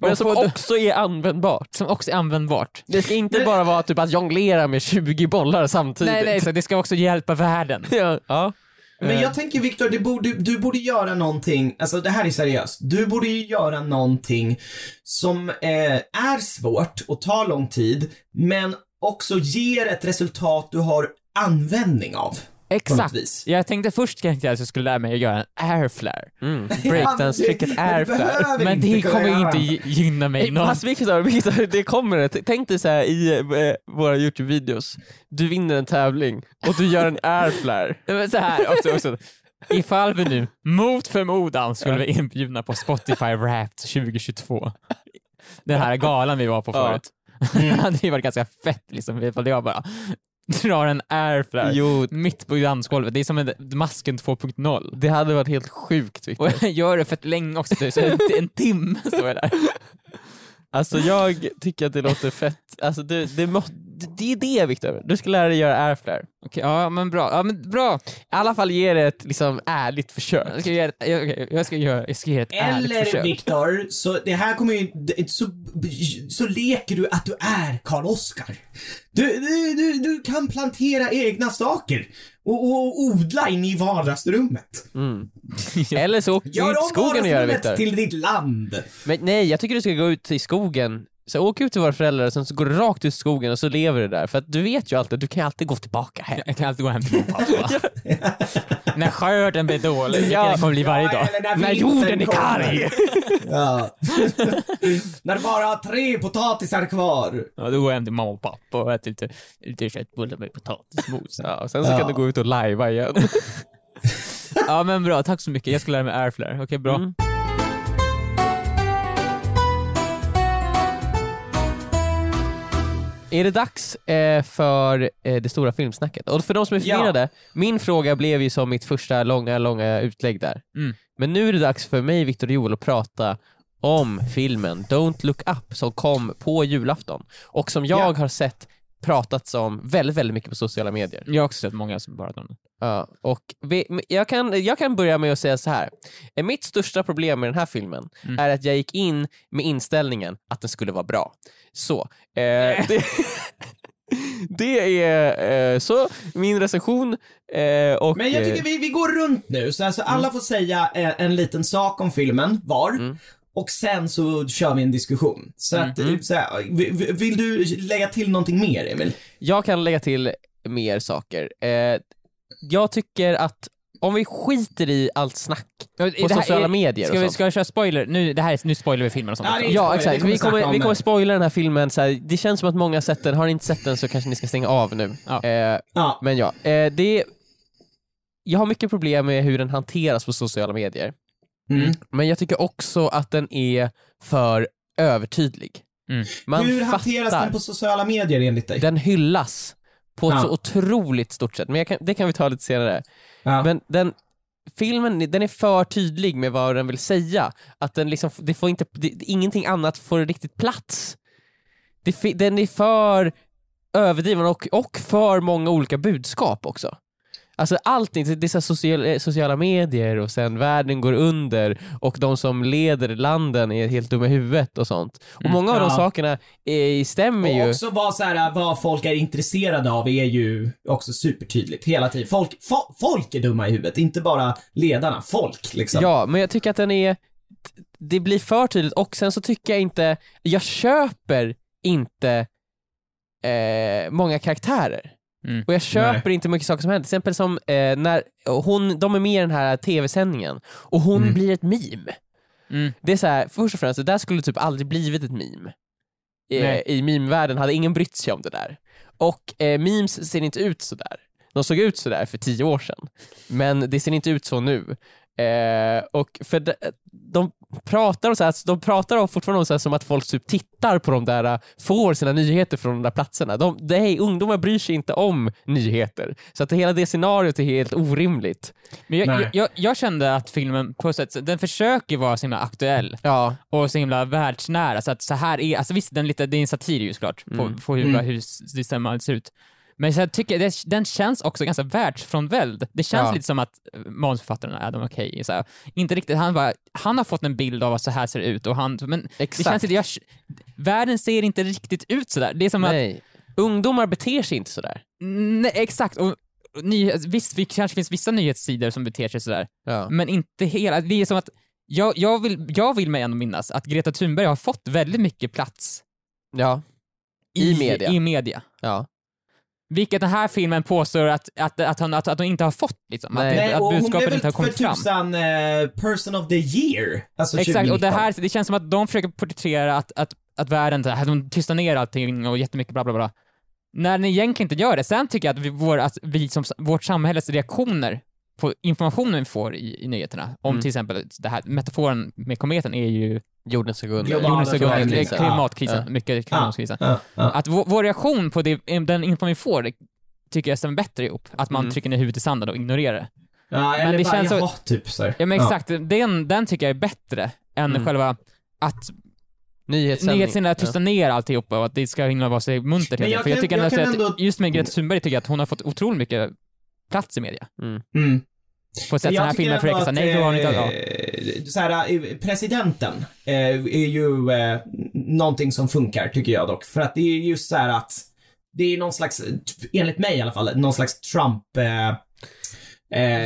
Men som också är användbart. som också är användbart. Det ska inte bara vara typ att jonglera med 20 bollar samtidigt. Nej, nej, så det ska också hjälpa världen. Ja. ja. Men jag tänker Viktor, det borde, du borde göra någonting, alltså det här är seriöst. Du borde ju göra någonting som eh, är svårt och tar lång tid, men också ger ett resultat du har användning av. Exakt. Jag tänkte först tänkte jag att jag skulle lära mig att göra en airflare. Mm. Breakdance-tricket det- är du behöver flare. Men det kommer göra. inte gy- gynna mig någon. Fast Viktor, Viktor, det kommer det. Tänk dig så här i eh, våra Youtube-videos, du vinner en tävling och du gör en airflare. <laughs> Men så här också, också. Ifall vi nu mot förmodan skulle vara inbjudna på Spotify Wrapped 2022. Den här galan vi var på förut. <laughs> Det hade ju varit ganska fett liksom ifall jag bara <laughs> drar en airflare Jo, mitt på dansgolvet. Det är som en masken 2.0. det hade varit helt sjukt Viktor. Och jag gör det fett länge också, så en, en timme står jag där. <laughs> Alltså jag tycker att det låter fett. Alltså det, det, må, det är det Viktor, du ska lära dig göra airflare. Okej, ja men bra. Ja, men bra. I alla fall ge det ett liksom, ärligt försök. Jag ska göra, jag, okej, jag ska göra, jag ska göra ett ärligt Eller försök. Viktor, så det här kommer ju, så, så leker du att du är Karl Oskar. Du, du, du, du kan plantera egna saker och, och odla in i vardagsrummet. Mm. <laughs> Eller så åk ut Gör i skogen och gör det Viktor. till ditt land. Men nej, jag tycker du ska gå ut i skogen. Så åk ut till våra föräldrar och sen så går du rakt ut i skogen och så lever du där. För att du vet ju alltid, du kan alltid gå tillbaka hem. Jag kan alltid gå hem till min pappa. <laughs> när skörden blir dålig, vilket Ja. den kommer bli varje Ja, dag. när När jorden är karg. <laughs> Ja. <laughs> När du bara har tre potatisar kvar. Ja, då går jag hem till mamma och pappa och äter lite, lite köttbullar med potatismos. Ja, och sen så Ja. kan du gå ut och lajva igen. Ja men bra, tack så mycket. Jag ska lära mig airflare. Okej, bra. Mm. Är det dags eh, för eh, det stora filmsnacket? Och för de som är Ja. förvirrade, min fråga blev ju som mitt första långa, långa utlägg där. Mm. Men nu är det dags för mig, Victor och Joel, att prata om filmen Don't Look Up som kom på julafton och som jag Ja. har sett pratats om väldigt, väldigt mycket på sociala medier. Jag har också sett många som pratar om det. Ja, och vi, jag, kan, jag kan börja med att säga så här. Eh, Mitt största problem med den här filmen Mm. är att jag gick in med inställningen att den skulle vara bra. Så, eh, det, <laughs> det är eh, så min recension. Eh, och, Men jag tycker eh, vi, vi går runt nu, så alltså alla får säga en, en liten sak om filmen var. Mm. Och sen så kör vi en diskussion. Så att, Mm. så här, vill, vill du lägga till någonting mer Emil? Jag kan lägga till mer saker. Eh, jag tycker att om vi skiter i allt snack på det här sociala är- medier Ska och vi, sånt. ska vi köra spoiler? Nu, det här är, nu spoilar vi filmen och sånt är- Ja Vi exakt, kommer vi kommer, om vi kommer spoila den här filmen, så här, det känns som att många har sett den, har ni inte sett den så kanske ni ska stänga av nu. Ja. Eh, Ja. men ja, eh, det jag har mycket problem med hur den hanteras på sociala medier, Mm. men jag tycker också att den är för övertydlig. Mm. Man Hur hanteras fattar, den på sociala medier enligt dig? den hyllas på ett Ja. så otroligt stort sätt, men jag kan, det kan vi ta lite senare. Ja. Men den, filmen den är för tydlig med vad den vill säga. Att den liksom, det får inte, det, ingenting annat får riktigt plats. Det, den är för överdriven och, och för många olika budskap också. Alltså allting, det är så social, sociala medier och sen världen går under och de som leder landen är helt dumma i huvudet och sånt. Och Mm, många av de ja. sakerna eh, stämmer Och ju. också vad, så här, vad folk är intresserade av är ju också supertydligt hela tiden. Folk, fo- folk är dumma i huvudet, inte bara ledarna. Folk liksom. Ja, men jag tycker att den är, det blir för tydligt och sen så tycker jag inte, jag köper inte eh, många karaktärer. Mm. Och jag köper Nej. inte mycket saker som händer. Till exempel som eh, när hon, de är med i den här tv-sändningen och hon Mm. blir ett meme. Mm. Det är så här, först och främst, det där skulle typ aldrig blivit ett meme. Eh. I meme-världen hade ingen brytt sig om det där. Och eh, memes ser inte ut så där. De såg ut så där för tio år sedan, men det ser inte ut så nu. Eh, och för de, de pratar om så här, de pratar om fortfarande om så här, som att folk typ tittar på de där, får sina nyheter från de där platserna. De, nej, ungdomar bryr sig inte om nyheter. Så att hela det scenariot är helt orimligt. Men jag, jag, jag, jag kände att filmen på sätt, den försöker vara så himla aktuell Ja, och så himla världsnära, så att så här är, alltså visst den lite, det är en satir ju såklart på, Mm. på hur, Mm. hur systemet ser ut. Men så jag tycker det, den känns också ganska världsfrånvänd. Det känns Ja. lite som att eh, manusförfattaren Adam Okej, så här, inte riktigt, han bara, han har fått en bild av vad så här ser ut och han, men det exakt. känns inte, jag, världen ser inte riktigt ut sådär. Det är som att, nej. Ungdomar beter sig inte sådär. nej exakt, och, nyhets, visst, det kanske finns vissa nyhetssidor som beter sig sådär, Ja. men inte hela. Det är som att, jag, jag, vill, jag vill mig ändå minnas att Greta Thunberg har fått väldigt mycket plats Ja. I media. I media. ja. Vilket den här filmen påstår att, att, att, hon, att, att hon inte har fått. Liksom. Att, Nej. Nej, att och hon budskapet blev inte har väl för kommit fram. tusan eh, person of the year. Alltså Exakt, och 2019. det här det känns som att de försöker porträttera att, att, att världen, att de tystar ner allting och jättemycket bla bla bla. När den egentligen inte gör det. Sen tycker jag att, vi, vår, att vi som, vårt samhälles reaktioner på informationen vi får i, i nyheterna, om Mm. till exempel det här, metaforen med kometen är ju Jorden ska gå under. Jorden ska gå under, klimatkrisen. klimatkrisen, Ja. mycket klimatkrisen. Ja, ja. Att vår, vår reaktion på det, den info vi får, det tycker jag stämmer bättre ihop. Att man Mm. trycker ner huvudet i sanden och ignorerar det. ja, men eller det bara, känns så- jaha, typ så. Ja men exakt, Den, den tycker jag är bättre än Mm. själva att Nyhetssändning. nyhetssidorna tystar ner alltihopa och att det ska himla vara så muntert Men jag. För jag kan- tycker jag ändå kan att ändå- just med Greta Thunberg tycker jag att hon har fått otroligt mycket plats i media. Mm. Mm. På ett sätt den här filmen försöker säga, nej det har inte, ja. eh, så här, eh, presidenten eh, är ju eh, någonting som funkar, tycker jag dock. För att det är just så här att det är någon slags, enligt mig i alla fall, någon slags Trump eh,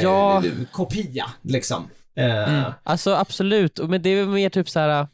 Ja. kopia, liksom. Mm. Alltså absolut, men det är mer typ så här.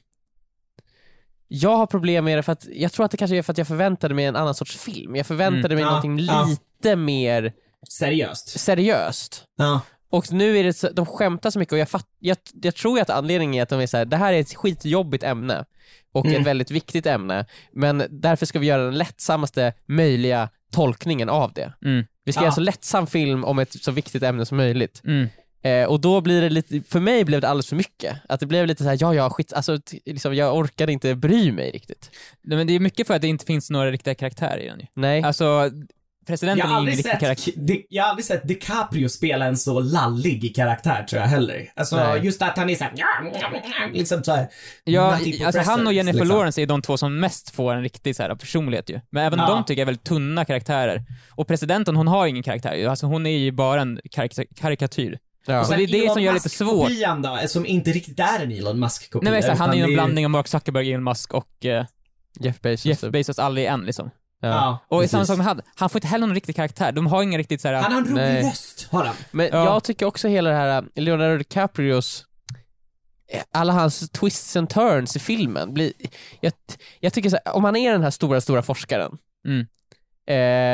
Jag har problem med det för att, jag tror att det kanske är för att jag förväntade mig en annan sorts film. Jag förväntade Mm, mig ja, någonting ja. lite mer Seriöst. seriöst. Ja. Och nu är det så, de skämtar så mycket och jag, fatt, jag, jag tror att anledningen är att de är så här, det här är ett skitjobbigt ämne och Mm. ett väldigt viktigt ämne, men därför ska vi göra den lättsammaste möjliga tolkningen av det. Mm. Vi ska Ja. göra så lättsam film om ett så viktigt ämne som möjligt. Mm. Eh, och då blir det lite, för mig blev det alldeles för mycket. Att det blev lite så här, ja ja, skit, alltså liksom, jag orkade inte bry mig riktigt. Nej, Men det är mycket för att det inte finns några riktiga karaktärer i den ju. Nej. Alltså, presidenten Jag är aldrig riktig sett, karaktär. Di- jag har aldrig sett DiCaprio spela en så lallig karaktär tror jag heller. Alltså Nej. just att han är såhär, liksom såhär. Ja, alltså han och Jennifer liksom. Lawrence är de två som mest får en riktig så här, personlighet ju. Men även Ja. de tycker jag är väldigt tunna karaktärer. Och presidenten, hon har ingen karaktär ju. Alltså hon är ju bara en karik- karikatyr. Ja. Och Så sen det är det Elon som gör det lite svårt. Musk-kopian då, som inte riktigt är en Elon Musk-kopia. Nej men exakt, han är ju en blandning av Mark Zuckerberg, Elon Musk och eh, Jeff Bezos. Jeff typ. Bezos alla i en liksom. Ja. Ja, Och samma sak med han, han får inte heller någon riktig karaktär. De har ingen riktigt såhär... Han har en rolig röst, har han. Men Ja. jag tycker också hela det här äh, Leonardo DiCaprios eh, alla hans twists and turns i filmen blir, jag, jag tycker så här, om han är den här stora, stora forskaren Mm.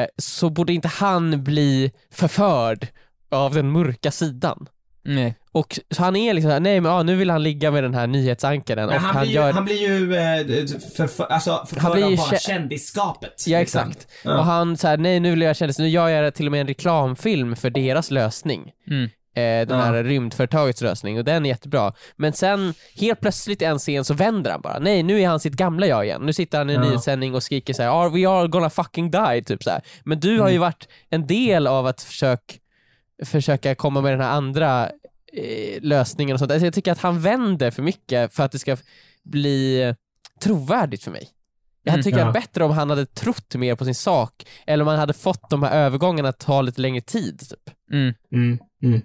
eh, så borde inte han bli förförd av den mörka sidan. Nej. Och så han är liksom såhär, nej men ja, nu vill han ligga med den här nyhetsankaren och han, han, blir ju, gör... han blir ju eh, för, för, alltså, förförd Han blir av ju bara kä- kändisskapet. Ja liksom. exakt. Ja. Och han såhär, nej nu vill jag kändis, nu gör jag till och med en reklamfilm för deras lösning. Mm. eh, den Ja. här rymdföretagets lösning och den är jättebra. Men sen helt plötsligt i en scen så vänder han bara. Nej, nu är han sitt gamla jag igen. Nu sitter han i en Ja. nyhetssändning och skriker så här, "Are we all gonna fucking die? Typ så här. Men du har ju varit en del av att försök, försöka komma med den här andra lösningen och sånt. Alltså jag tycker att han vänder för mycket för att det ska bli trovärdigt för mig. Jag Mm, tycker ja. att bättre om han hade trott mer på sin sak, eller om han hade fått de här övergångarna att ta lite längre tid. Typ. Mm. Mm, mm.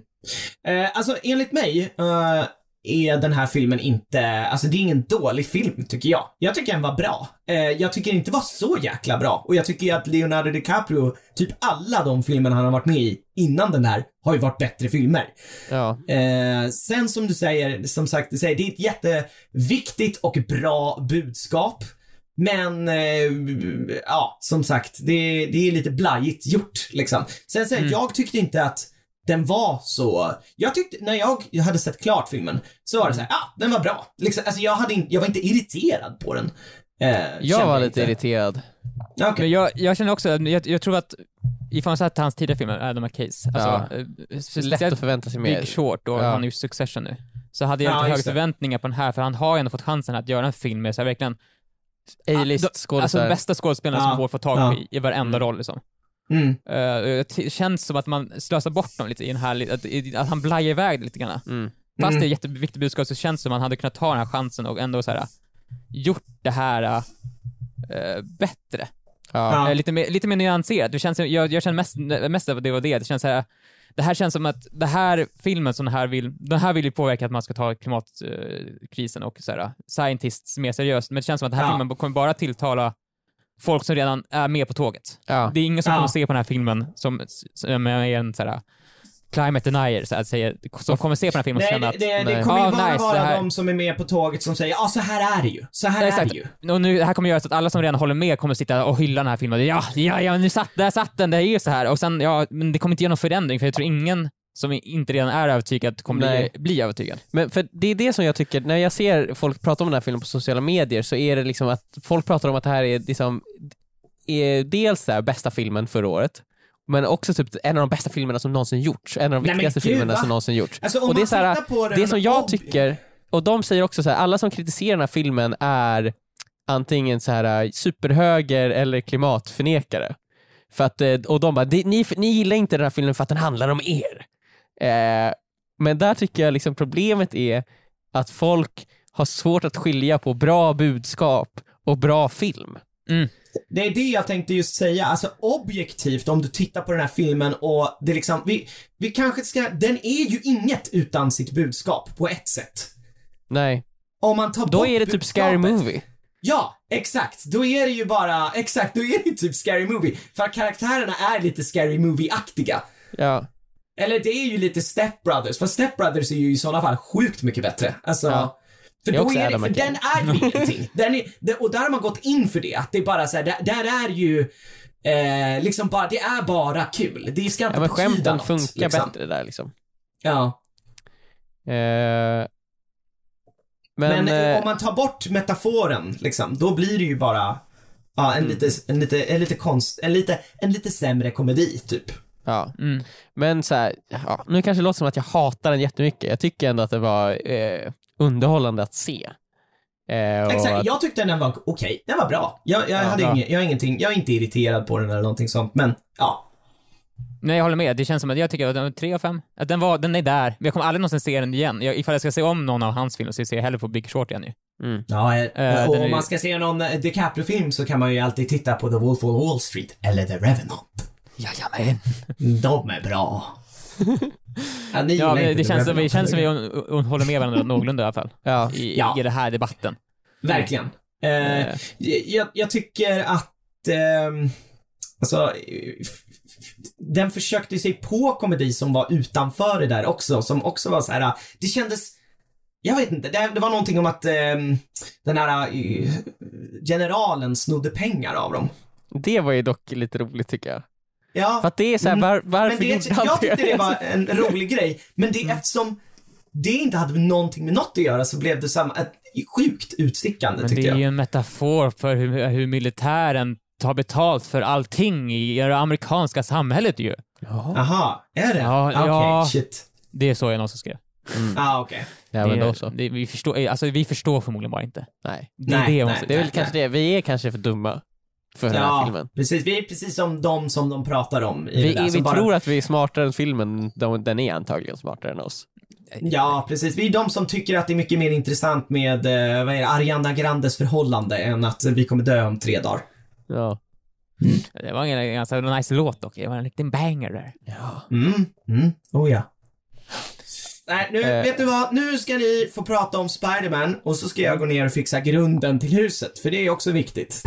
Eh, alltså enligt mig eh, är den här filmen inte, alltså det är ingen dålig film tycker jag. Jag tycker den var bra. Eh, jag tycker inte var så jäkla bra. Och jag tycker att Leonardo DiCaprio, typ alla de filmer han har varit med i innan den här, har ju varit bättre filmer. Ja. Eh, sen som du säger, som sagt, du säger, det är ett jätteviktigt och bra budskap. Men, eh, ja, som sagt, det, det är lite blajigt gjort liksom. Sen säger Mm. jag tyckte inte att den var så, jag tyckte, när jag hade sett klart filmen, så var det så här, ja, den var bra. Liksom, alltså jag hade in, jag var inte irriterad på den. Eh, Jag var lite inte. irriterad. Okej. Men jag, jag känner också, jag, jag tror att ifall man sett hans tidigare filmer, Adam McCays, alltså, Ja. eh, Lätt att förvänta sig mer. Big Short och Ja. han är ju Succession nu. Så hade jag Ja, lite högre förväntningar på den här, för han har ju ändå fått chansen att göra en film med så här, verkligen A-list Alltså skådespelare. bästa skådespelarna Ja. som går att få tag Ja. på i, i varenda Mm. roll liksom. Mm. Uh, det känns som att man slösar bort dem lite i den här, att, att han blajar iväg lite grann. Mm. Fast Mm. det är jätteviktigt budskap så känns det som att man hade kunnat ta den här chansen och ändå så här gjort det här eh, bättre. Ja. Eh, lite, mer, lite mer nyanserat. Det känns, jag, jag känner mest, mest av det var det. Det känns så här, det här känns som att det här filmen som den här vill, den här vill ju påverka att man ska ta klimatkrisen och så här, scientists mer seriöst, men det känns som att den här Ja. filmen kommer bara tilltala folk som redan är med på tåget. Ja. Det är ingen som Ja. kommer se på den här filmen som, som är en så här, climate denier, så att säga, som kommer se på den här filmen och Nej, känna det, att det, det kommer ju Ah, bara nice, vara det här- de som är med på tåget som säger ja så här är det ju. Så här är det ju. Och nu, det här kommer göra så att alla som redan håller med kommer sitta och hylla den här filmen. Ja, ja, ja, nu satt, där satt den, det är ju så här. Och sen, ja, men det kommer inte ge någon förändring, för jag tror ingen som inte redan är övertygad kommer Nej. bli, bli övertygad. Men för det är det som jag tycker, när jag ser folk prata om den här filmen på sociala medier så är det liksom att folk pratar om att det här är liksom är dels här, bästa filmen förra året, men också typ en av de bästa filmerna som någonsin gjorts. En av de Nej, viktigaste gud, filmerna va? som någonsin gjorts. Alltså och det är så här, den Det som jag tycker, och de säger också så här, alla som kritiserar den här filmen är antingen så här äh, superhöger eller klimatförnekare. För att, eh, och de bara, "Det- ni, ni gillar inte den här filmen för att den handlar om er. Eh, men där tycker jag liksom problemet är att folk har svårt att skilja på bra budskap och bra film. Det är det jag tänkte just säga, alltså objektivt om du tittar på den här filmen och det liksom, vi, vi kanske ska, den är ju inget utan sitt budskap på ett sätt. Nej, Om man tar då är det typ Scary. Movie. Ja, exakt. Då är det ju bara, exakt, då är det typ Scary Movie. För karaktärerna är lite Scary Movie-aktiga. Ja. Eller det är ju lite Step Brothers, för Step Brothers är ju i sådana fall sjukt mycket bättre. Alltså, Ja. för då är det, för den är ju ingenting. <laughs> Den är, och där har man gått in för det, att det är bara så här, där, där är ju eh, liksom bara, det är bara kul. Det ska inte ja men skämten något, funkar liksom. bättre där liksom. Ja. Eh, Men, men, eh, eh, om man tar bort metaforen, liksom, då blir det ju bara Ja, en, Mm. lite, en, lite, en lite konst, en lite, en lite sämre komedi, typ. Ja. Mm. Men så här, ja, nu kanske det låter som att jag hatar den jättemycket. Jag tycker ändå att det var eh, underhållande att se. Eh, och Exakt, att- jag tyckte den var okej. Den var bra. Jag, jag, Ja, hade bra. Inget, jag, ingenting, jag är inte irriterad på den eller någonting sånt, men ja. Nej, jag håller med. Det känns som att jag tycker att den var tre av fem. Att den, var, den är där. Men jag kommer aldrig någonsin se den igen. Jag, ifall jag ska se om någon av hans filmer så ser jag hellre på Big Short igen ju. mm. Ja, Eh, och om man ska se någon eh, DiCaprio-film så kan man ju alltid titta på The Wolf of Wall Street eller The Revenant. Jajamän. De är bra. <laughs> ja, ni Ja, det The känns som, det Revenant, känns som vi håller med varandra någorlunda i alla fall. Ja. I, Ja. i den här debatten. Verkligen. Eh, Eh. jag, jag tycker att, ehm, alltså, den försökte sig på komedi som var utanför det där också, som också var så här. det kändes, jag vet inte, det, det var någonting om att ehm, den här eh, generalen snodde pengar av dem. Det var ju dock lite roligt tycker jag. Ja, För att det är såhär, Mm. var, varför men det, gjorde han jag tyckte det var en <laughs> rolig grej, men det eftersom det inte hade någonting med något att göra så blev det samma, ett sjukt utstickande Men tyckte det är jag. ju en metafor för hur, hur militären tar betalt för allting i det amerikanska samhället ju. Jaha. Aha, är det? Ja, Okej, ja. shit. Det är så jag någonsin skrev. Ah, okej. Ja men det, då så. Det, vi, förstår, alltså, vi förstår förmodligen bara inte. Nej. Det är Nej, det jag nej. Det är väl Nej, kanske det, vi är kanske för dumma för den här Ja, filmen. precis. Vi är precis som de som de pratar om i Vi, det där. vi bara, tror att vi är smartare än filmen, de, den är antagligen smartare än oss. Ja, precis. Vi är de som tycker att det är mycket mer intressant med, eh, vad är det, Ariana Grandes förhållande än att vi kommer dö om tre dagar. Ja. Det var en ganska nice låt dock. Det var en liten banger där. ja. Mm, mm, oh ja. Nej, nu, Eh. vet du vad? Nu ska ni få prata om Spider-Man och så ska jag gå ner och fixa grunden till huset, för det är också viktigt.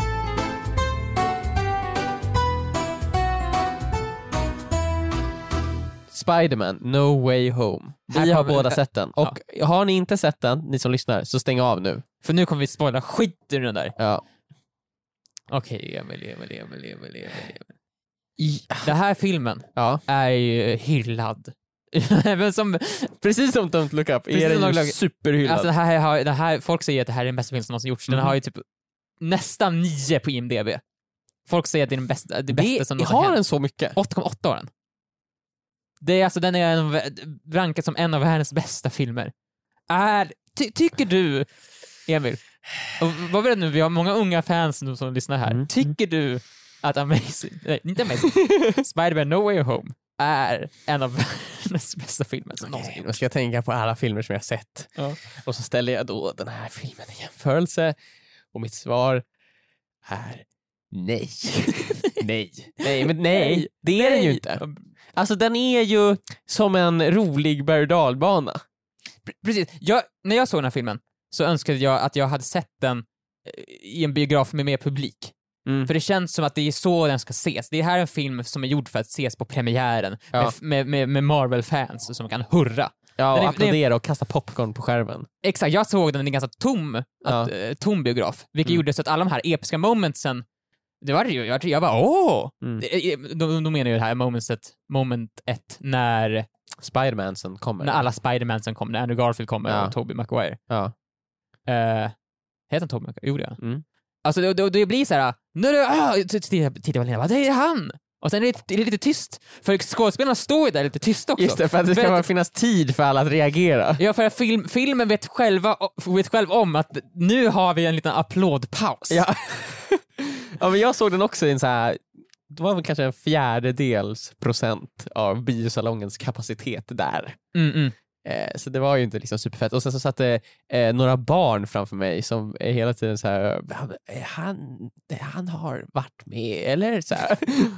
Spiderman, No Way Home. Vi har båda sett den. Och har ni inte sett den, ni som lyssnar, så stäng av nu. För nu kommer vi spoila skit ur den där. Ja. Okej, Emil, Emil, Emil, Emil, Emil, Emil. Den här filmen ja. är ju hyllad. <laughs> Men som, Precis som Don't Look Up Precis är som den Don't ju Look Up. superhyllad. alltså det här, har, det här, folk säger att det här är den bästa film som någonsin gjorts. Den Mhm. har ju typ nästan 9 på IMDB. Folk säger att det är den bästa, det bästa det, som någonsin har hänt. den så mycket? 8,8 har den. Det är alltså, den är en, rankad som en av världens bästa filmer. Är, ty, tycker du, Emil, och vad var det nu, vi har många unga fans nu som lyssnar här. Mm. Tycker du att Amazing, nej inte Amazing, <laughs> Spider-Man No Way Home är en av världens bästa filmer som någonsin gjorts? Nu ska jag tänka på alla filmer som jag sett. Ja. Och så ställer jag då den här filmen i jämförelse. Och mitt svar är nej. <laughs> nej. Nej, men nej. Det är den ju inte. Alltså den är ju som en rolig berg dalbana. Pre- Precis, jag, när jag såg den här filmen så önskade jag att jag hade sett den eh, i en biograf med mer publik. Mm. För det känns som att det är så den ska ses. Det här är en film som är gjord för att ses på premiären Ja. med, med, med Marvel-fans som kan hurra. Ja, och är- den är- applådera och kasta popcorn på skärmen. Exakt, jag såg den i en ganska tom, att, eh, tom biograf, vilket Mm. gjorde så att alla de här episka momentsen, det var ju, jag, jag bara åh! Mm. Det- eh, Då, då menar jag det här momentet, moment ett, när, Spidermansen kommer. när alla Spidermansen kom, när Andrew Garfield kommer Ja. och Tobey Maguire. Ja. Uh, heter han Tobey Maguire? Gjorde jag? Mm. Alltså det, det, det blir såhär, nu är det, ah, tittar på Lena, bara, det är han! Och sen är det, det är lite tyst, för skådespelarna står ju där lite tysta också. Just det, för att det ska För att- finnas tid för alla att reagera. Ja, för att film, filmen vet, själva, vet själv om att nu har vi en liten applådpaus. Ja. <laughs> ja, men jag såg den också i en så här, det var väl kanske en fjärdedels procent av biosalongens kapacitet där. Mm, mm. Eh, så det var ju inte liksom superfett. Och sen så satt det eh, några barn framför mig som hela tiden så här, "Eh, han, han har varit med, eller? Så här.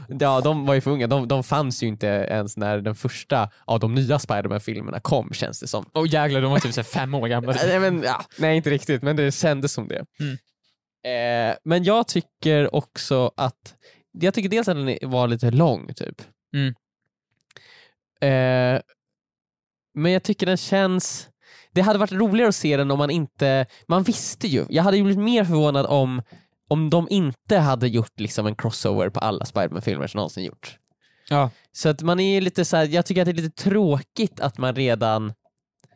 <laughs> Ja, de var ju för unga, de, de fanns ju inte ens när den första av de nya Spiderman-filmerna kom känns det som. Och jävlar, de var typ så fem år gamla. <laughs> Nej, men, ja, nej, inte riktigt, men det kändes som det. Mm. Eh, men jag tycker också att, jag tycker dels att den var lite lång typ. Mm. Eh, men jag tycker den känns, det hade varit roligare att se den om man inte, man visste ju, jag hade ju blivit mer förvånad om om de inte hade gjort liksom en crossover på alla Spiderman-filmer som någonsin gjorts. Ja. Så att man är lite så här, jag tycker att det är lite tråkigt att man redan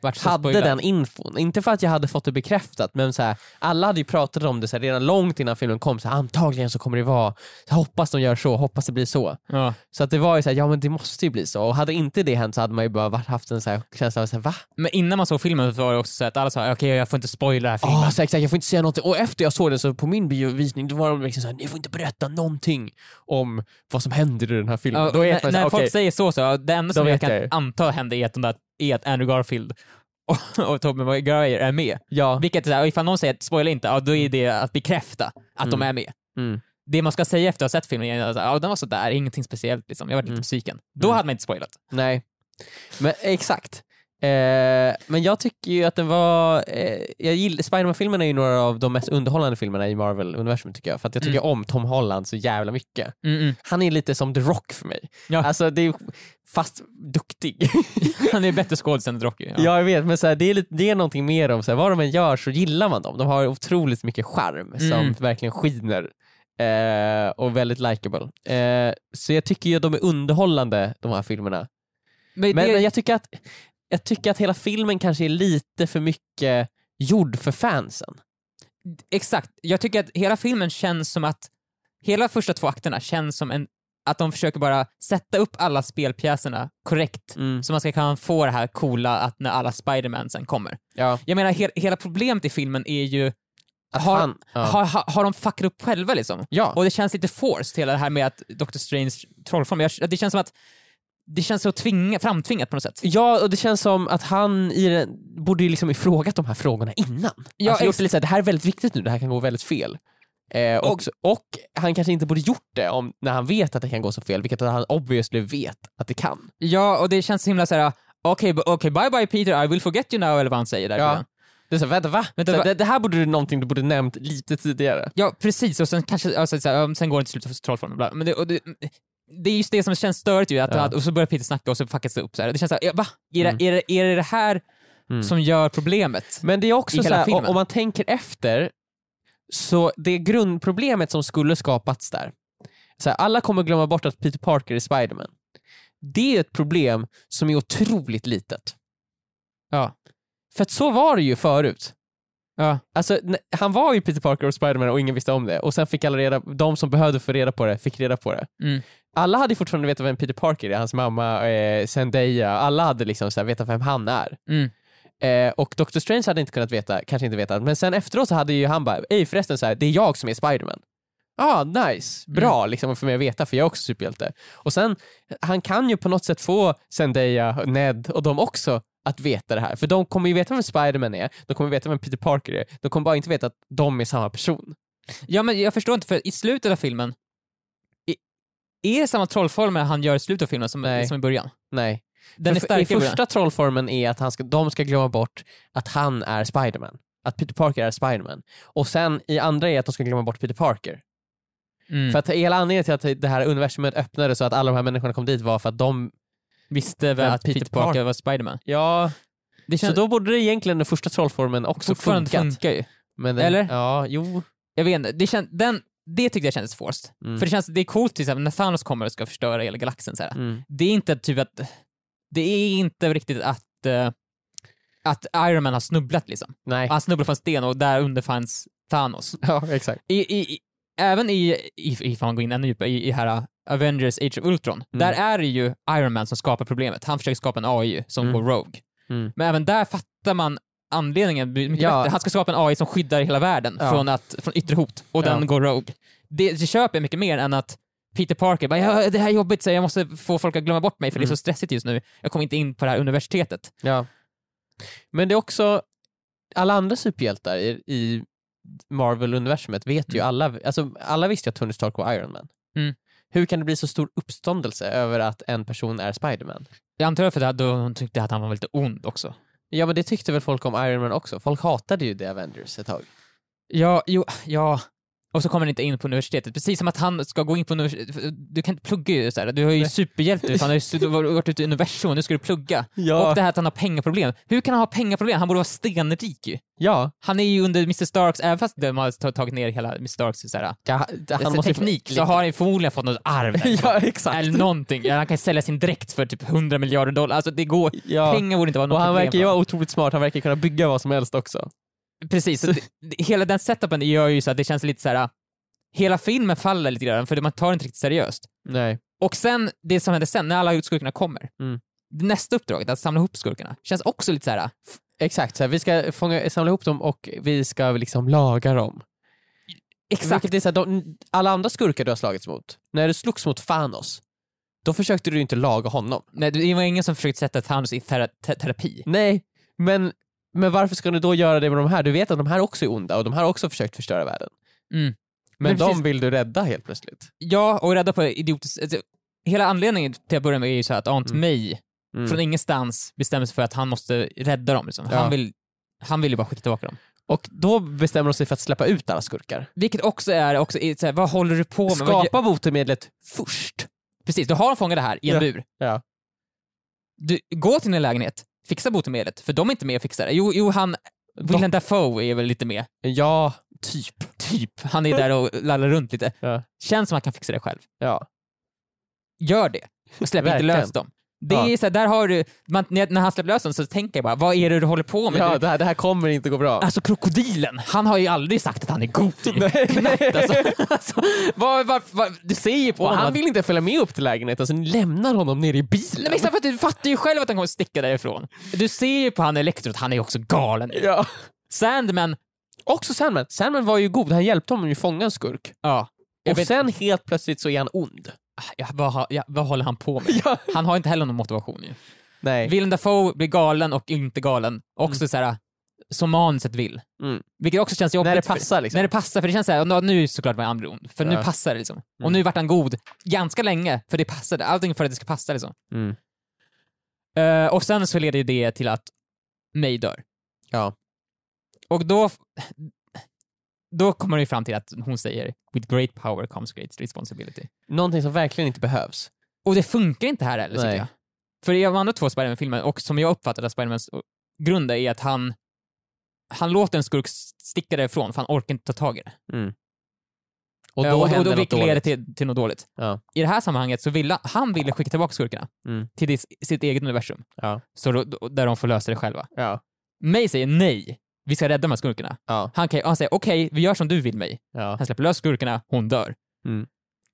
hade den infon. Inte för att jag hade fått det bekräftat men så här, alla hade ju pratat om det så här, redan långt innan filmen kom. Så här, antagligen så kommer det vara, så hoppas de gör så, hoppas det blir så. Ja. Så att det var ju så ja men det måste ju bli så. Och hade inte det hänt så hade man ju bara haft en så känsla av så va? Men innan man såg filmen så var det också så att alla sa okej jag får inte spoila den här filmen. Så exakt, jag får inte säga någonting. Och efter jag såg det så på min biovisning då var de liksom såhär, ni får inte berätta någonting om vad som händer i den här filmen. Ja, när folk okej, säger så, så det enda som jag kan jag anta händer är att, de där, är att Andrew Garfield och, och Tobey Maguire är med. ja. Vilket är så här, ifall någon säger att spoila inte, ja, då är det att bekräfta att de Mm. är med. Mm. Det man ska säga efter att ha sett filmen är att ja, den var sådär, ingenting speciellt liksom. Jag var lite Mm. besviken. Då Mm. hade man inte spoilat. Nej, men exakt. Eh, men jag tycker ju att den var, eh, jag gillar, Spiderman-filmerna är ju några av de mest underhållande filmerna i Marvel-universum tycker jag. För att jag tycker om Tom Holland så jävla mycket. Mm-mm. Han är lite som The Rock för mig. Ja. Alltså det är, fast duktig. <laughs> Han är bättre skådis än Rocky. Ja. Ja. jag vet, men så här, det, är lite, det är någonting mer om så här, vad de än gör så gillar man dem. De har otroligt mycket charm som Mm. verkligen skiner. Eh, och väldigt likable. Eh, så jag tycker ju att de är underhållande de här filmerna. Men, Men, det, men jag, tycker att, jag tycker att hela filmen kanske är lite för mycket gjord för fansen. Exakt, jag tycker att hela filmen känns som att, hela första två akterna känns som en, att de försöker bara sätta upp alla spelpjäserna korrekt, så man ska kunna få det här coola att när alla Spiderman sen kommer. Ja, Jag menar, he hela problemet i filmen är ju, att har, han, ja. har, har, har de fuckat upp själva liksom? ja. Och det känns lite forced, hela det här med att Doctor Strange trollform, jag, det känns som att det känns så tvinga, framtvingat på något sätt. Ja, och det känns som att han i den, borde ju liksom ifrågat de här frågorna innan. Ja, alltså gjort det, lite så här, det här är väldigt viktigt nu, det här kan gå väldigt fel. Eh, och, Och- och han kanske inte borde gjort det om, när han vet att det kan gå så fel, vilket han obviously vet att det kan. Ja, och det känns så himla såhär, okej, okay, okay, bye bye Peter, I will forget you now, eller vad han säger där. Ja. Det är så, vänta va? Vänta, va? Det, det här borde du någonting du borde nämnt lite tidigare. Ja, precis. Och sen kanske, alltså, så här, sen går det till slut för trollformen. Men det, och det, det är just det som känns störigt ju, att, Ja. och så börjar Peter snacka och så fuckas det upp. Så här. Det känns såhär, va? Är, Mm. det, är, det, är det det här Mm. som gör problemet? Men det är också så här, om man tänker efter, så det grundproblemet som skulle skapats där, så här, alla kommer glömma bort att Peter Parker är Spiderman. Det är ett problem som är otroligt litet. Ja. För att så var det ju förut. Ja. Alltså, han var ju Peter Parker och Spiderman och ingen visste om det. Och sen fick alla reda, de som behövde få reda på det, fick reda på det. Mm. Alla hade fortfarande vetat vem Peter Parker är, hans mamma, eh, Zendaya, alla hade liksom så här, vetat vem han är. Mm. Eh, och Doctor Strange hade inte kunnat veta, kanske inte vetat, men sen efteråt så hade ju han bara, ej förresten så här, det är jag som är Spiderman. Ah, nice, bra liksom för mig att veta för jag är också superhjälte. Och sen, han kan ju på något sätt få Zendaya, Ned och de också att veta det här. För de kommer ju veta vem Spiderman är, de kommer veta vem Peter Parker är, de kommer bara inte veta att de är samma person. ja, men jag förstår inte, för i slutet av filmen, är det samma trollformel han gör i slutet av filmen som, Nej. som i början? Nej. Den är starkare I början. första trollformen är att han ska, de ska glömma bort att han är Spiderman. Att Peter Parker är Spiderman. Och sen i andra är att de ska glömma bort Peter Parker. Mm. För att hela anledningen till att det här universumet öppnade så att alla de här människorna kom dit var för att de, Visste väl att Peter, Peter Parker Parker? var Spiderman. ja, Det så känns då borde det egentligen den första trollformen också funkat. funkar ju. Den, Eller? Ja, jo. Jag vet inte, det, kän, den, det tyckte jag kändes forced. Mm. För det känns, det är coolt till exempel när Thanos kommer och ska förstöra hela galaxen så. Mm. det är inte typ att, det är inte riktigt att, eh, att Iron Man har snubblat liksom. Nej. Han snubblade på en sten och där under fanns Thanos. <laughs> Ja, exakt. I, i, i, även i, i, ifall man går in ännu djupare, i, i här uh, Avengers Age of Ultron, Mm. där är det ju Iron Man som skapar problemet. Han försöker skapa en AI som Mm. går rogue. Mm. Men även där fattar man anledningen mycket Ja. bättre. Han ska skapa en AI som skyddar hela världen Ja. från, att, från yttre hot, och den går rogue. Det, det köper jag mycket mer än att Peter Parker bara ja, det här är jobbigt, så jag måste få folk att glömma bort mig för det är Mm. så stressigt just nu. Jag kommer inte in på det här universitetet. Ja. Men det är också, alla andra superhjältar i, i Marvel-universumet vet ju Mm. alla, alltså alla visste ju att Tony Stark var Iron Man. Mm. Hur kan det bli så stor uppståndelse över att en person är Spiderman? Jag antar för att hon tyckte att han var lite ond också. Ja men det tyckte väl folk om Iron Man också? Folk hatade ju The Avengers ett tag. Ja, jo, ja. Och så kommer han inte in på universitetet, precis som att han ska gå in på universitetet. Du kan inte plugga ju så här. du har ju superhjälte, fan, du har ju varit ute i universum, nu ska du plugga. Ja. Och det här att han har pengaproblem. Hur kan han ha pengaproblem? Han borde vara stenrik ju. Ja, Han är ju under Mr Starks, även fast de har ta- tagit ner hela Mr Starks så här, ja han han måste teknik, så har han ju förmodligen fått något arv därifrån. <laughs> Ja, exakt. Eller någonting. Han kan sälja sin dräkt för typ 100 miljarder dollar. Alltså det går, Ja. pengar borde inte vara något Och han problem verkar ju vara otroligt smart, han verkar kunna bygga vad som helst också. Precis, så det, hela den setupen gör ju så att det känns lite så här. hela filmen faller lite grann för man tar det inte riktigt seriöst. Nej. Och sen, det som händer sen, när alla skurkarna kommer, Mm. nästa uppdraget, att samla ihop skurkarna, känns också lite så här. Exakt, så här, vi ska fånga, samla ihop dem och vi ska liksom laga dem. exakt, Vilket är så här, de, alla andra skurkar du har slagits mot, när du slogs mot Thanos, då försökte du inte laga honom. Nej, det var ingen som försökte sätta Thanos i tera, te, terapi. Nej, men, men varför ska du då göra det med de här? Du vet att de här också är onda och de här har också försökt förstöra världen. Mm. Men, Men de precis- vill du rädda helt plötsligt. Ja, och rädda på idiotiskt... Alltså, hela anledningen till att börja med är ju så här att Aunt Mm. May Mm. från ingenstans bestämmer sig för att han måste rädda dem. Liksom. Ja. Han, vill, han vill ju bara skicka tillbaka dem. Och då bestämmer de sig för att släppa ut alla skurkar. Vilket också är, också är så här, vad håller du på med? Skapa botemedlet först. Precis, du har fångat det här i en Ja. bur. Ja. Du, gå till din lägenhet, fixa botemedlet, för de är inte med och fixar det. Jo, jo han... Willem Dafoe är väl lite med. Ja, typ. Typ. Han är där och <laughs> lallar runt lite. Ja. Känns som att han kan fixa det själv. Ja. Gör det. Och släpp inte lös dem. Det Ja. är så här, där har du... Man, när, han släpper lös dem så tänker jag bara, vad är det du håller på med? ja det, här, det här kommer inte gå bra. Alltså krokodilen, han har ju aldrig sagt att han är god. <laughs> Nej. Knappt, alltså. alltså, vad, vad, vad, du ser ju på honom han vill inte följa med upp till lägenheten så ni lämnar honom nere i bilen. Nej, men för att du fattar ju själv att han kommer sticka därifrån. Du ser ju på han Elektro att han är också galen. Ja. Sandman, Också Sandman. Sandman var ju god, han hjälpte honom ju fånga en skurk. ja. Och sen helt plötsligt så är han ond. Ja, vad, ja, vad håller han på med? <laughs> Ja. Han har inte heller någon motivation ju. Nej. Willem Dafoe blir galen och inte galen. Också så här som manuset vill. Mm. Vilket också känns jobbigt. När det för- passar liksom. När det passar, för det känns såhär, "Nå, nu såklart var andra ond, för nu Ja. passar det liksom. Och Mm. nu vart han god ganska länge, för det passade. Allting för att det ska passa liksom. Mm. Eh, och sen så leder det till att May dör. Ja. Och då, då kommer det fram till att hon säger “With great power comes great responsibility”. Någonting som verkligen inte behövs. Och det funkar inte här heller tycker jag. För i de andra två Spiderman-filmerna, och som jag uppfattade att Spidermans grund är att han han låter en skurk sticka därifrån för han orkar inte ta tag i det. Och Eh, då, och, och då vilket leder till, till något dåligt. Ja. I det här sammanhanget så ville han ville skicka tillbaka skurkarna Mm. till dis, sitt eget universum, Ja. så då, där de får lösa det själva. Ja. May säger nej, vi ska rädda de här skurkarna. Ja. Han, kan, han säger okej, vi gör som du vill mig. Ja. Han släpper lös skurkarna, hon dör. Mm.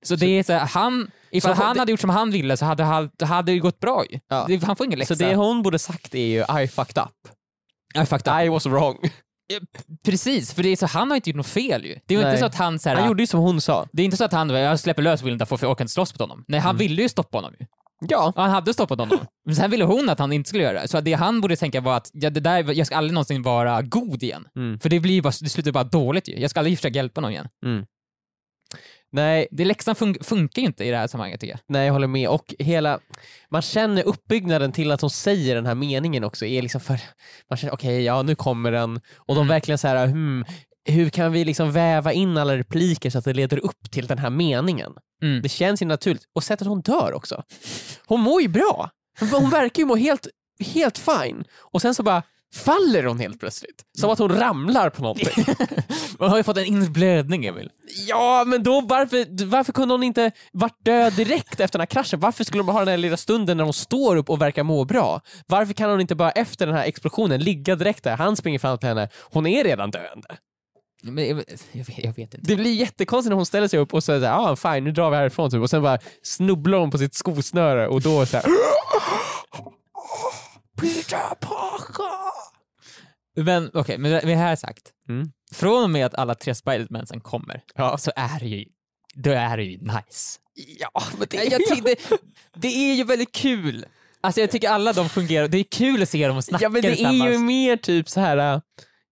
Så det är så här, han, ifall Så han det- hade gjort som han ville så hade, hade det gått bra ju. Ja. Det, han får ingen läxa. Så det hon borde sagt är ju I fucked up. ja, fucked up. I was wrong. Precis, för det är så, han har inte gjort något fel ju. Det är Nej. inte så att han så här, Han gjorde ju som hon sa. Det är inte så att han jag släpper lös Willem Dafoe för jag orkar inte slåss mot honom. Nej, han Mm. ville ju stoppa honom ju. Ja. Och han hade stoppat honom. Men sen ville hon att han inte skulle göra det. Så det han borde tänka var att ja, det där, jag ska aldrig någonsin vara god igen. Mm. För det, blir bara, det slutar bara dåligt ju. Jag ska aldrig försöka hjälpa någon igen. Nej, Det läxan fun- funkar ju inte i det här sammanhanget tycker jag. nej, jag håller med. Och hela, man känner uppbyggnaden till att hon säger den här meningen också är liksom för, man känner okej, ja nu kommer den. Och de Mm. verkligen så här, hmm, hur kan vi liksom väva in alla repliker så att det leder upp till den här meningen? Mm. Det känns ju naturligt. Och sättet hon dör också. Hon mår ju bra. Hon verkar ju må helt, helt fine. Och sen så bara faller hon helt plötsligt. Som att hon ramlar på någonting. <laughs> Man har ju fått en inre blödning Emil. Ja, men då varför, varför kunde hon inte varit död direkt efter den här kraschen? Varför skulle hon bara ha den här lilla stunden när hon står upp och verkar må bra? Varför kan hon inte bara efter den här explosionen ligga direkt där? Han springer fram till henne, hon är redan döende. Men jag, jag, vet, jag vet inte. Det blir jättekonstigt när hon ställer sig upp och säger ja ah, fine nu drar vi härifrån typ. och sen bara snubblar hon på sitt skosnöre och då så här. <gasps> Peter Parker! Men okej, men med det här sagt. Mm. Från och med att alla tre Spidermansen kommer, Ja. så är det ju, då är det ju nice. Ja, men det, Jag, jag tycker det, det är ju väldigt kul. Alltså jag tycker alla de fungerar, det är kul att se dem snacka Ja men det är ju mer typ så här.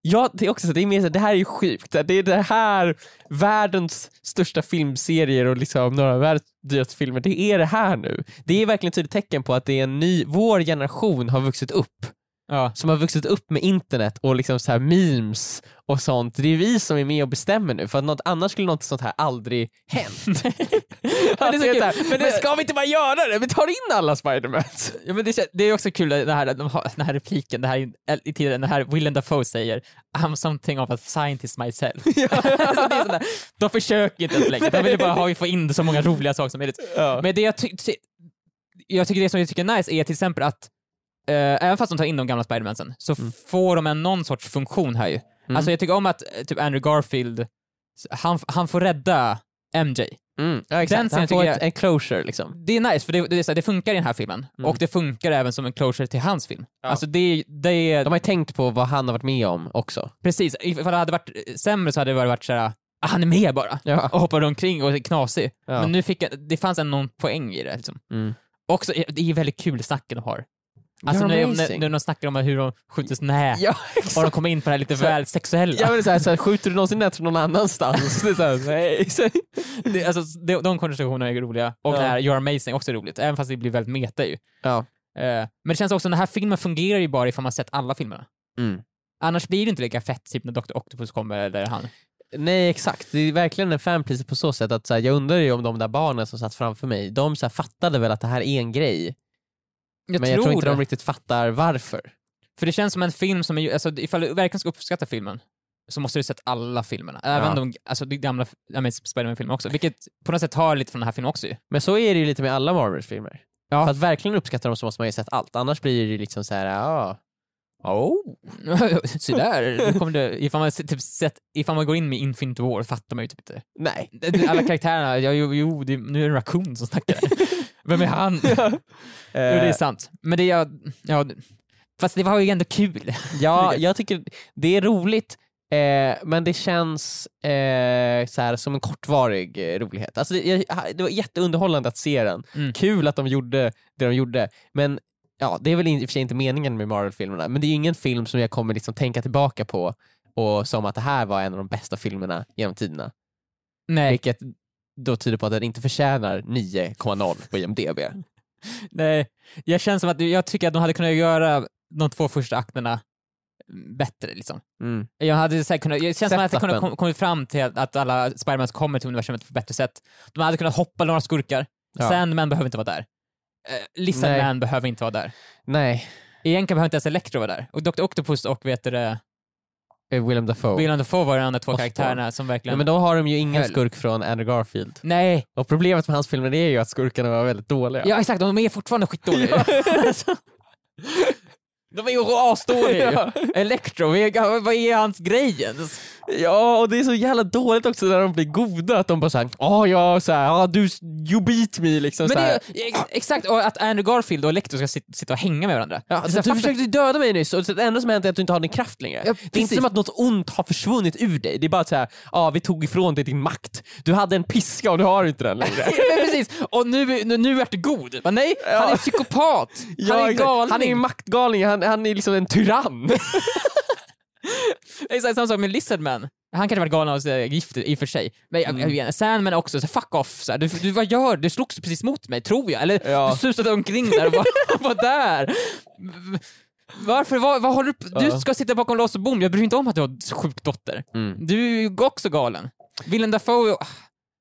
Ja, det är också så, det är mer så, det här är ju sjukt. Det är det här, världens största filmserier och liksom några av världens dyraste filmer, det är det här nu. Det är verkligen ett tydligt tecken på att det är en ny, vår generation har vuxit upp Ja. som har vuxit upp med internet och liksom så här memes och sånt. Det är vi som är med och bestämmer nu för att något, annars skulle något sånt här aldrig hänt. <laughs> men, <laughs> det är så det här, Men det- men ska vi inte bara göra det? Vi tar in alla Spidermans. Ja, men det, är- det är också kul det här, den här repliken, det här, är- i tiden, den här Willem Dafoe säger I'm something of a scientist myself. <laughs> alltså, det är sådär, de försöker inte ens längre, de vill bara ha, få in så många roliga saker som möjligt. Ja. Men det jag, ty jag tycker det som jag tycker är nice är till exempel att eh, även fast de tar in de gamla Spidermansen så får de en någon sorts funktion här ju. Alltså jag tycker om att eh, typ Andrew Garfield, han, han får rädda MJ. Mm, ja, Den exakt. scenen Han får ett, en closure liksom. Det är nice, för det, det, här, det funkar i den här filmen. Mm. Och det funkar även som en closure till hans film. Ja. Alltså det, det är... De har ju tänkt på vad han har varit med om också. Precis, ifall det hade varit eh, sämre så hade det varit såhär, ah, han är med bara. Ja. Och hoppar omkring och är knasig. Ja. Men nu fick jag, det fanns en någon poäng i det. Liksom. Mm. Också, det är väldigt kul snacken de har. Alltså när, när, när de snackar om hur de skjuter snä, Ja, och de kommer in på det här lite Så- väl sexuella. Ja men det så här, så här, skjuter du någonsin nät från någon annanstans? <laughs> Det är så nej. Så- <laughs> det, alltså, de, de konversationerna är roliga. Och Ja. det här You're amazing också är roligt, även fast det blir väldigt meta ju. Ja. Eh, men det känns också, den här filmen fungerar ju bara ifall man sett alla filmerna. Mm. Annars blir det inte lika fett, typ när Dr. Octopus kommer eller han. Nej exakt, det är verkligen en fanpleaser på så sätt att så här, jag undrar ju om de där barnen som satt framför mig, de så här, fattade väl att det här är en grej. Jag men jag tror inte det. de riktigt fattar varför. För det känns som en film som är, alltså ifall du verkligen ska uppskatta filmen så måste du sett alla filmerna. Även Ja. de, alltså de gamla Spiderman-filmerna också. Vilket på något sätt har lite från den här filmen också ju. Men så är det ju lite med alla Marvel-filmer. Ja. För att verkligen uppskatta dem så måste man ju sett allt, annars blir det ju liksom så här, ja. Oh. <laughs> Så där, kommer det, ifall man, typ, sett, ifall man går in med Infinite War fattar man ju typ inte. Nej. Alla karaktärerna, ja, jo, jo det, nu är det en raccoon som snackar. <laughs> Vem är han? <laughs> Jo, det är sant. Men det är, ja, fast det var ju ändå kul. Ja, <laughs> jag tycker det är roligt, eh, men det känns eh, så här, som en kortvarig eh, rolighet. Alltså, det, jag, det var jätteunderhållande att se den. Mm. Kul att de gjorde det de gjorde, men ja, det är väl i och för sig inte meningen med Marvel-filmerna, men det är ju ingen film som jag kommer liksom tänka tillbaka på och som att det här var en av de bästa filmerna genom tiderna. Nej, Vilket då tyder på att den inte förtjänar 9,0 på IMDB. <laughs> nej. Jag känner som att jag tycker att de hade kunnat göra de två första akterna bättre liksom. Mm. Jag hade här kunnat, det känns som att jag Setupen. kom, kommit fram till att, alla Spidermans kommer till universumet på ett bättre sätt. De hade kunnat hoppa några skurkar. Ja. Sandman behöver inte vara där. Uh, Lizard Nej. Man behöver inte vara där. Nej, Egentligen behöver inte ens Electro vara där. Och Dr. Octopus och vet du det, eh, Willem Dafoe. Willem Dafoe var de andra två Osborn. karaktärerna som verkligen... Ja, men då har de ju ingen Höll. skurk från Andrew Garfield. Nej, Och problemet med hans filmer är ju att skurkarna var väldigt dåliga. ja exakt, de är fortfarande skitdåliga. <laughs> De är ju asdåliga Ja. Electro, vad är, vad är hans grej ens? Ja, och det är så jävla dåligt också när de blir goda, att de bara såhär åh ja, så här, ja du, you beat me liksom Men så här. det, är- ex- exakt, och att Andrew Garfield och Electro ska sit- sitta och hänga med varandra. Ja, Så alltså, du fattar- försökte ju döda mig nyss och det enda som hänt är att du inte har din kraft längre. Ja, det är inte som att något ont har försvunnit ur dig. Det är bara att säga, ja vi tog ifrån dig din makt. Du hade en piska och du har inte den längre. <laughs> Men precis, och nu, nu, nu är du god. Men nej, han är psykopat. <laughs> Han är exakt. galning. Han är maktgalning, han, han är liksom en tyrann. <laughs> <laughs> Exakt samma sak med Lizardman. Han kanske varit galen av sig gift i och för sig. Men vet, Sandman också, så fuck off. Så du, du, vad gör du? Du slogs precis mot mig, tror jag. Eller Ja. du susade omkring där och var, <laughs> var där. Varför? Vad, vad håller du Du ska sitta bakom lås och bom. Jag bryr mig inte om att du har sjuk dotter. Mm. Du är också galen. Willem Dafoe,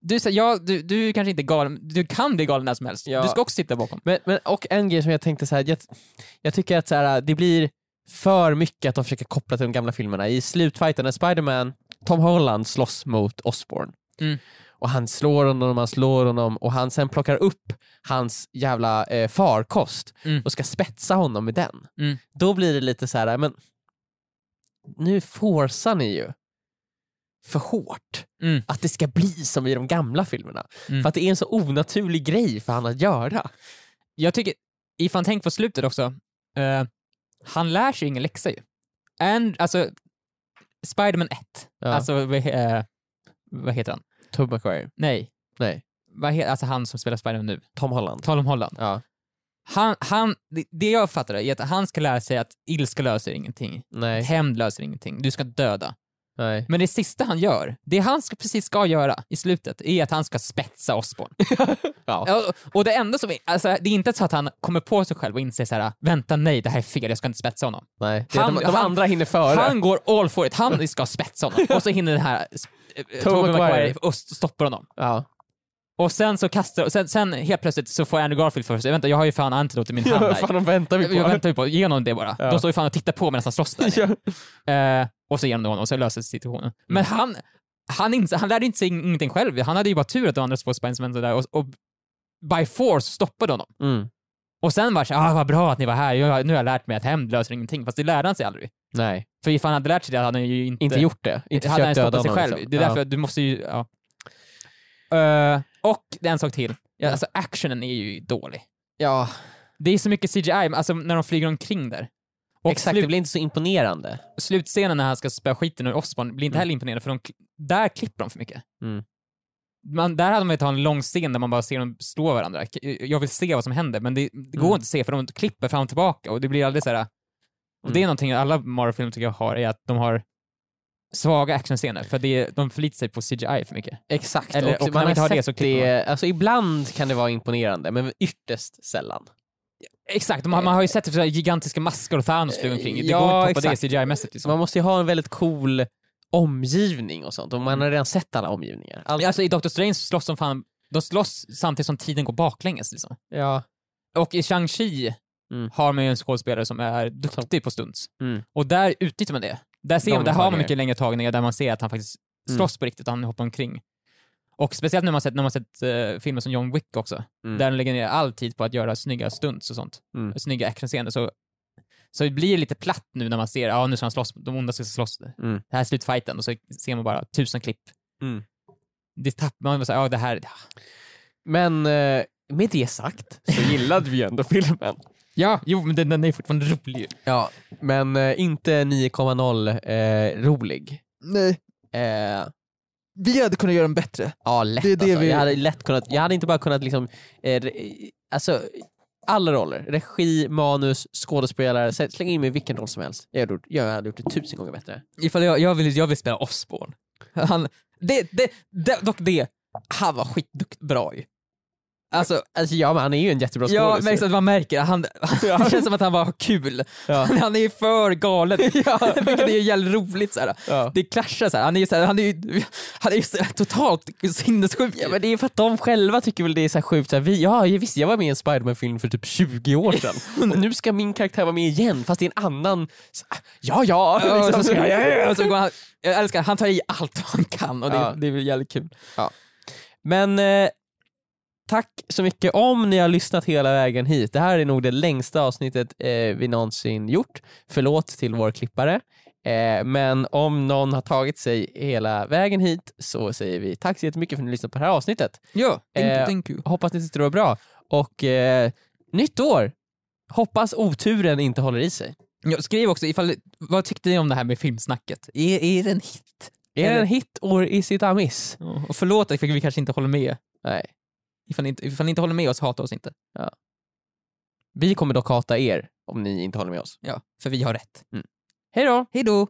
du, säger, ja, du, du är kanske inte galen, du kan bli galen när som helst. Ja. Du ska också sitta bakom. Men, men, och en grej som jag tänkte så här, jag, jag tycker att så här, det blir för mycket att de försöker koppla till de gamla filmerna. I slutfighten när Spiderman, Tom Holland slåss mot Osborn. Mm. Och han slår honom, han slår honom och han sen plockar upp hans jävla eh, farkost Mm. och ska spetsa honom med den. Mm. Då blir det lite så här, men nu forcar ni ju för hårt Mm. att det ska bli som i de gamla filmerna. Mm. För att det är en så onaturlig grej för han att göra. Jag tycker, ifall tänk på slutet också, eh, han lär sig ingen läxa ju. And, alltså, Spiderman 1, Ja. alltså eh, vad heter han? Tobey Maguire. Nej, Nej, vad he- alltså han som spelar Spiderman nu, Tom Holland. Tom Holland. Ja. Han, han, det, det jag fattar är att han ska lära sig att ilska löser ingenting, Nej. hämnd löser ingenting, du ska döda. Nej. Men det sista han gör, det han ska, precis ska göra i slutet, är att han ska spetsa Osborn. <laughs> Ja. Ja, och det enda som är, alltså, det är inte så att han kommer på sig själv och inser så här: vänta nej, det här är fel, jag ska inte spetsa honom. Nej. Han- de, de han- andra hinner före. Han går all for it, han ska spetsa honom. Och så hinner den här eh, Tobey Maguire. Och stoppa honom. Ja. Och sen så kastar, sen, sen helt plötsligt så får Andrew Garfield för sig, vänta jag har ju fan antilot i min <laughs> hand Ja, här. fan de väntar vi på. Jag väntar ju på, ge honom det bara. Ja. De står ju fan och tittar på medan han slåss där. <laughs> Ja. Eh, och så ger honom och så löser sig situationen. Men han, han, inse, han lärde inte sig ingenting själv. Han hade ju bara tur att de andra två Spiderman där och, och by force stoppade honom. Mm. Och sen var det såhär, ah, vad bra att ni var här, jag, nu har jag lärt mig att hämnd löser ingenting. Fast det lärde han sig aldrig. Nej, För ifall han hade lärt sig det hade han ju inte, inte gjort det. Inte hade han stoppat sig själv. liksom. Det är därför Ja. du måste ju, ja. Eh, och det är en sak till. Ja, alltså actionen är ju dålig. Ja, Det är så mycket CGI, alltså när de flyger omkring där. Och exakt. slut- Det blir inte så imponerande. slutscenen när han ska spöa skiten ur Osborn blir inte Mm. heller imponerande för de, där klipper de för mycket. Mm. Man, där hade man velat ha en lång scen där man bara ser dem slå varandra. K- Jag vill se vad som händer men det, det går Mm. inte att se för de klipper fram och tillbaka och det blir aldrig såhär... Och det är Mm. någonting alla Marvel-filmer tycker jag har, är att de har svaga actionscener för det, de förlitar sig på CGI för mycket. Exakt. Eller- och när man inte har det så det, alltså ibland kan det vara imponerande, men ytterst sällan. Exakt, man, man har ju sett typ gigantiska maskar och Thanos flyger omkring. Det Ja, går inte att toppa det. CGI-mässigt liksom. Man måste ju ha en väldigt cool omgivning och sånt, och man har redan sett alla omgivningar. Allt, Alltså i Doctor Strange slåss de fan, de slåss samtidigt som tiden går baklänges liksom. ja. Och i Shang-Chi Mm. har man ju en skådespelare som är duktig på stunts. Mm. Och där utnyttjar man det. Där, ser De man, där har man mycket längre tagningar där man ser att han faktiskt Mm. slåss på riktigt han hoppar omkring. Och speciellt när man sett, när man sett uh, filmer som John Wick också, Mm. där han lägger ner all tid på att göra snygga stunts och sånt. Mm. Snygga actionscener. Så, så det blir lite platt nu när man ser, ja nu ska han slåss, de onda ska slåss. Mm. Det här är slutfighten och så ser man bara tusen klipp. Mm. Det tappar man, bara ja det här, Men eh, med det sagt så gillade vi ändå filmen. Ja, jo men den, den är fortfarande rolig. Ja, men eh, inte 9,0 eh, rolig. Nej, Eh, vi hade kunnat göra den bättre. ja, lätt Det är det alltså. vi- Jag hade lätt kunnat, jag hade inte bara kunnat liksom, eh, re- alltså alla roller, regi, manus, skådespelare, sä- släng in mig i vilken roll som helst. Jag hade gjort, jag hade gjort det tusen gånger bättre. Ifall jag, jag, vill, jag vill spela Osborn. Han, det, det, det, dock det, han var skitbra ju. Alltså, Alltså ja, men han är ju en jättebra ja, skådis. men exakt, man märker, han, <laughs> Ja. det känns som att han bara har kul. Ja. Han är ju för galen, <laughs> <laughs> vilket är jävligt roligt. Såhär. Ja. Det clashar, såhär. han är ju, såhär, han är ju, han är ju såhär, totalt sinnessjuk. Ja men det är för att de själva tycker väl det är så sjukt, så här, vi, ja visst jag var med i en Spiderman-film för typ 20 år sedan och nu ska min karaktär vara med igen fast är en annan, så, ja ja! Ja, så liksom. jag, ja, ja, så går han, jag älskar han tar i allt vad han kan och det, Ja. det är jävligt kul. Men eh, tack så mycket om ni har lyssnat hela vägen hit. Det här är nog det längsta avsnittet eh, vi någonsin gjort. Förlåt till vår klippare. Eh, men om någon har tagit sig hela vägen hit så säger vi tack så jättemycket för att ni lyssnat på det här avsnittet. Ja, thank Eh, thank you. Hoppas ni tyckte det var bra. Och eh, nytt år! Hoppas oturen inte håller i sig. Ja, skriv också, ifall, vad tyckte ni om det här med filmsnacket? Är, är det en hit? Är det en hit or is it a miss? Ja, Och förlåt ifall vi kanske inte håller med. Nej. Ifall ni, inte, ifall ni inte håller med oss, hata oss inte. Vi kommer dock hata er om ni inte håller med oss. Ja, för vi har rätt. Hej då! Hej då!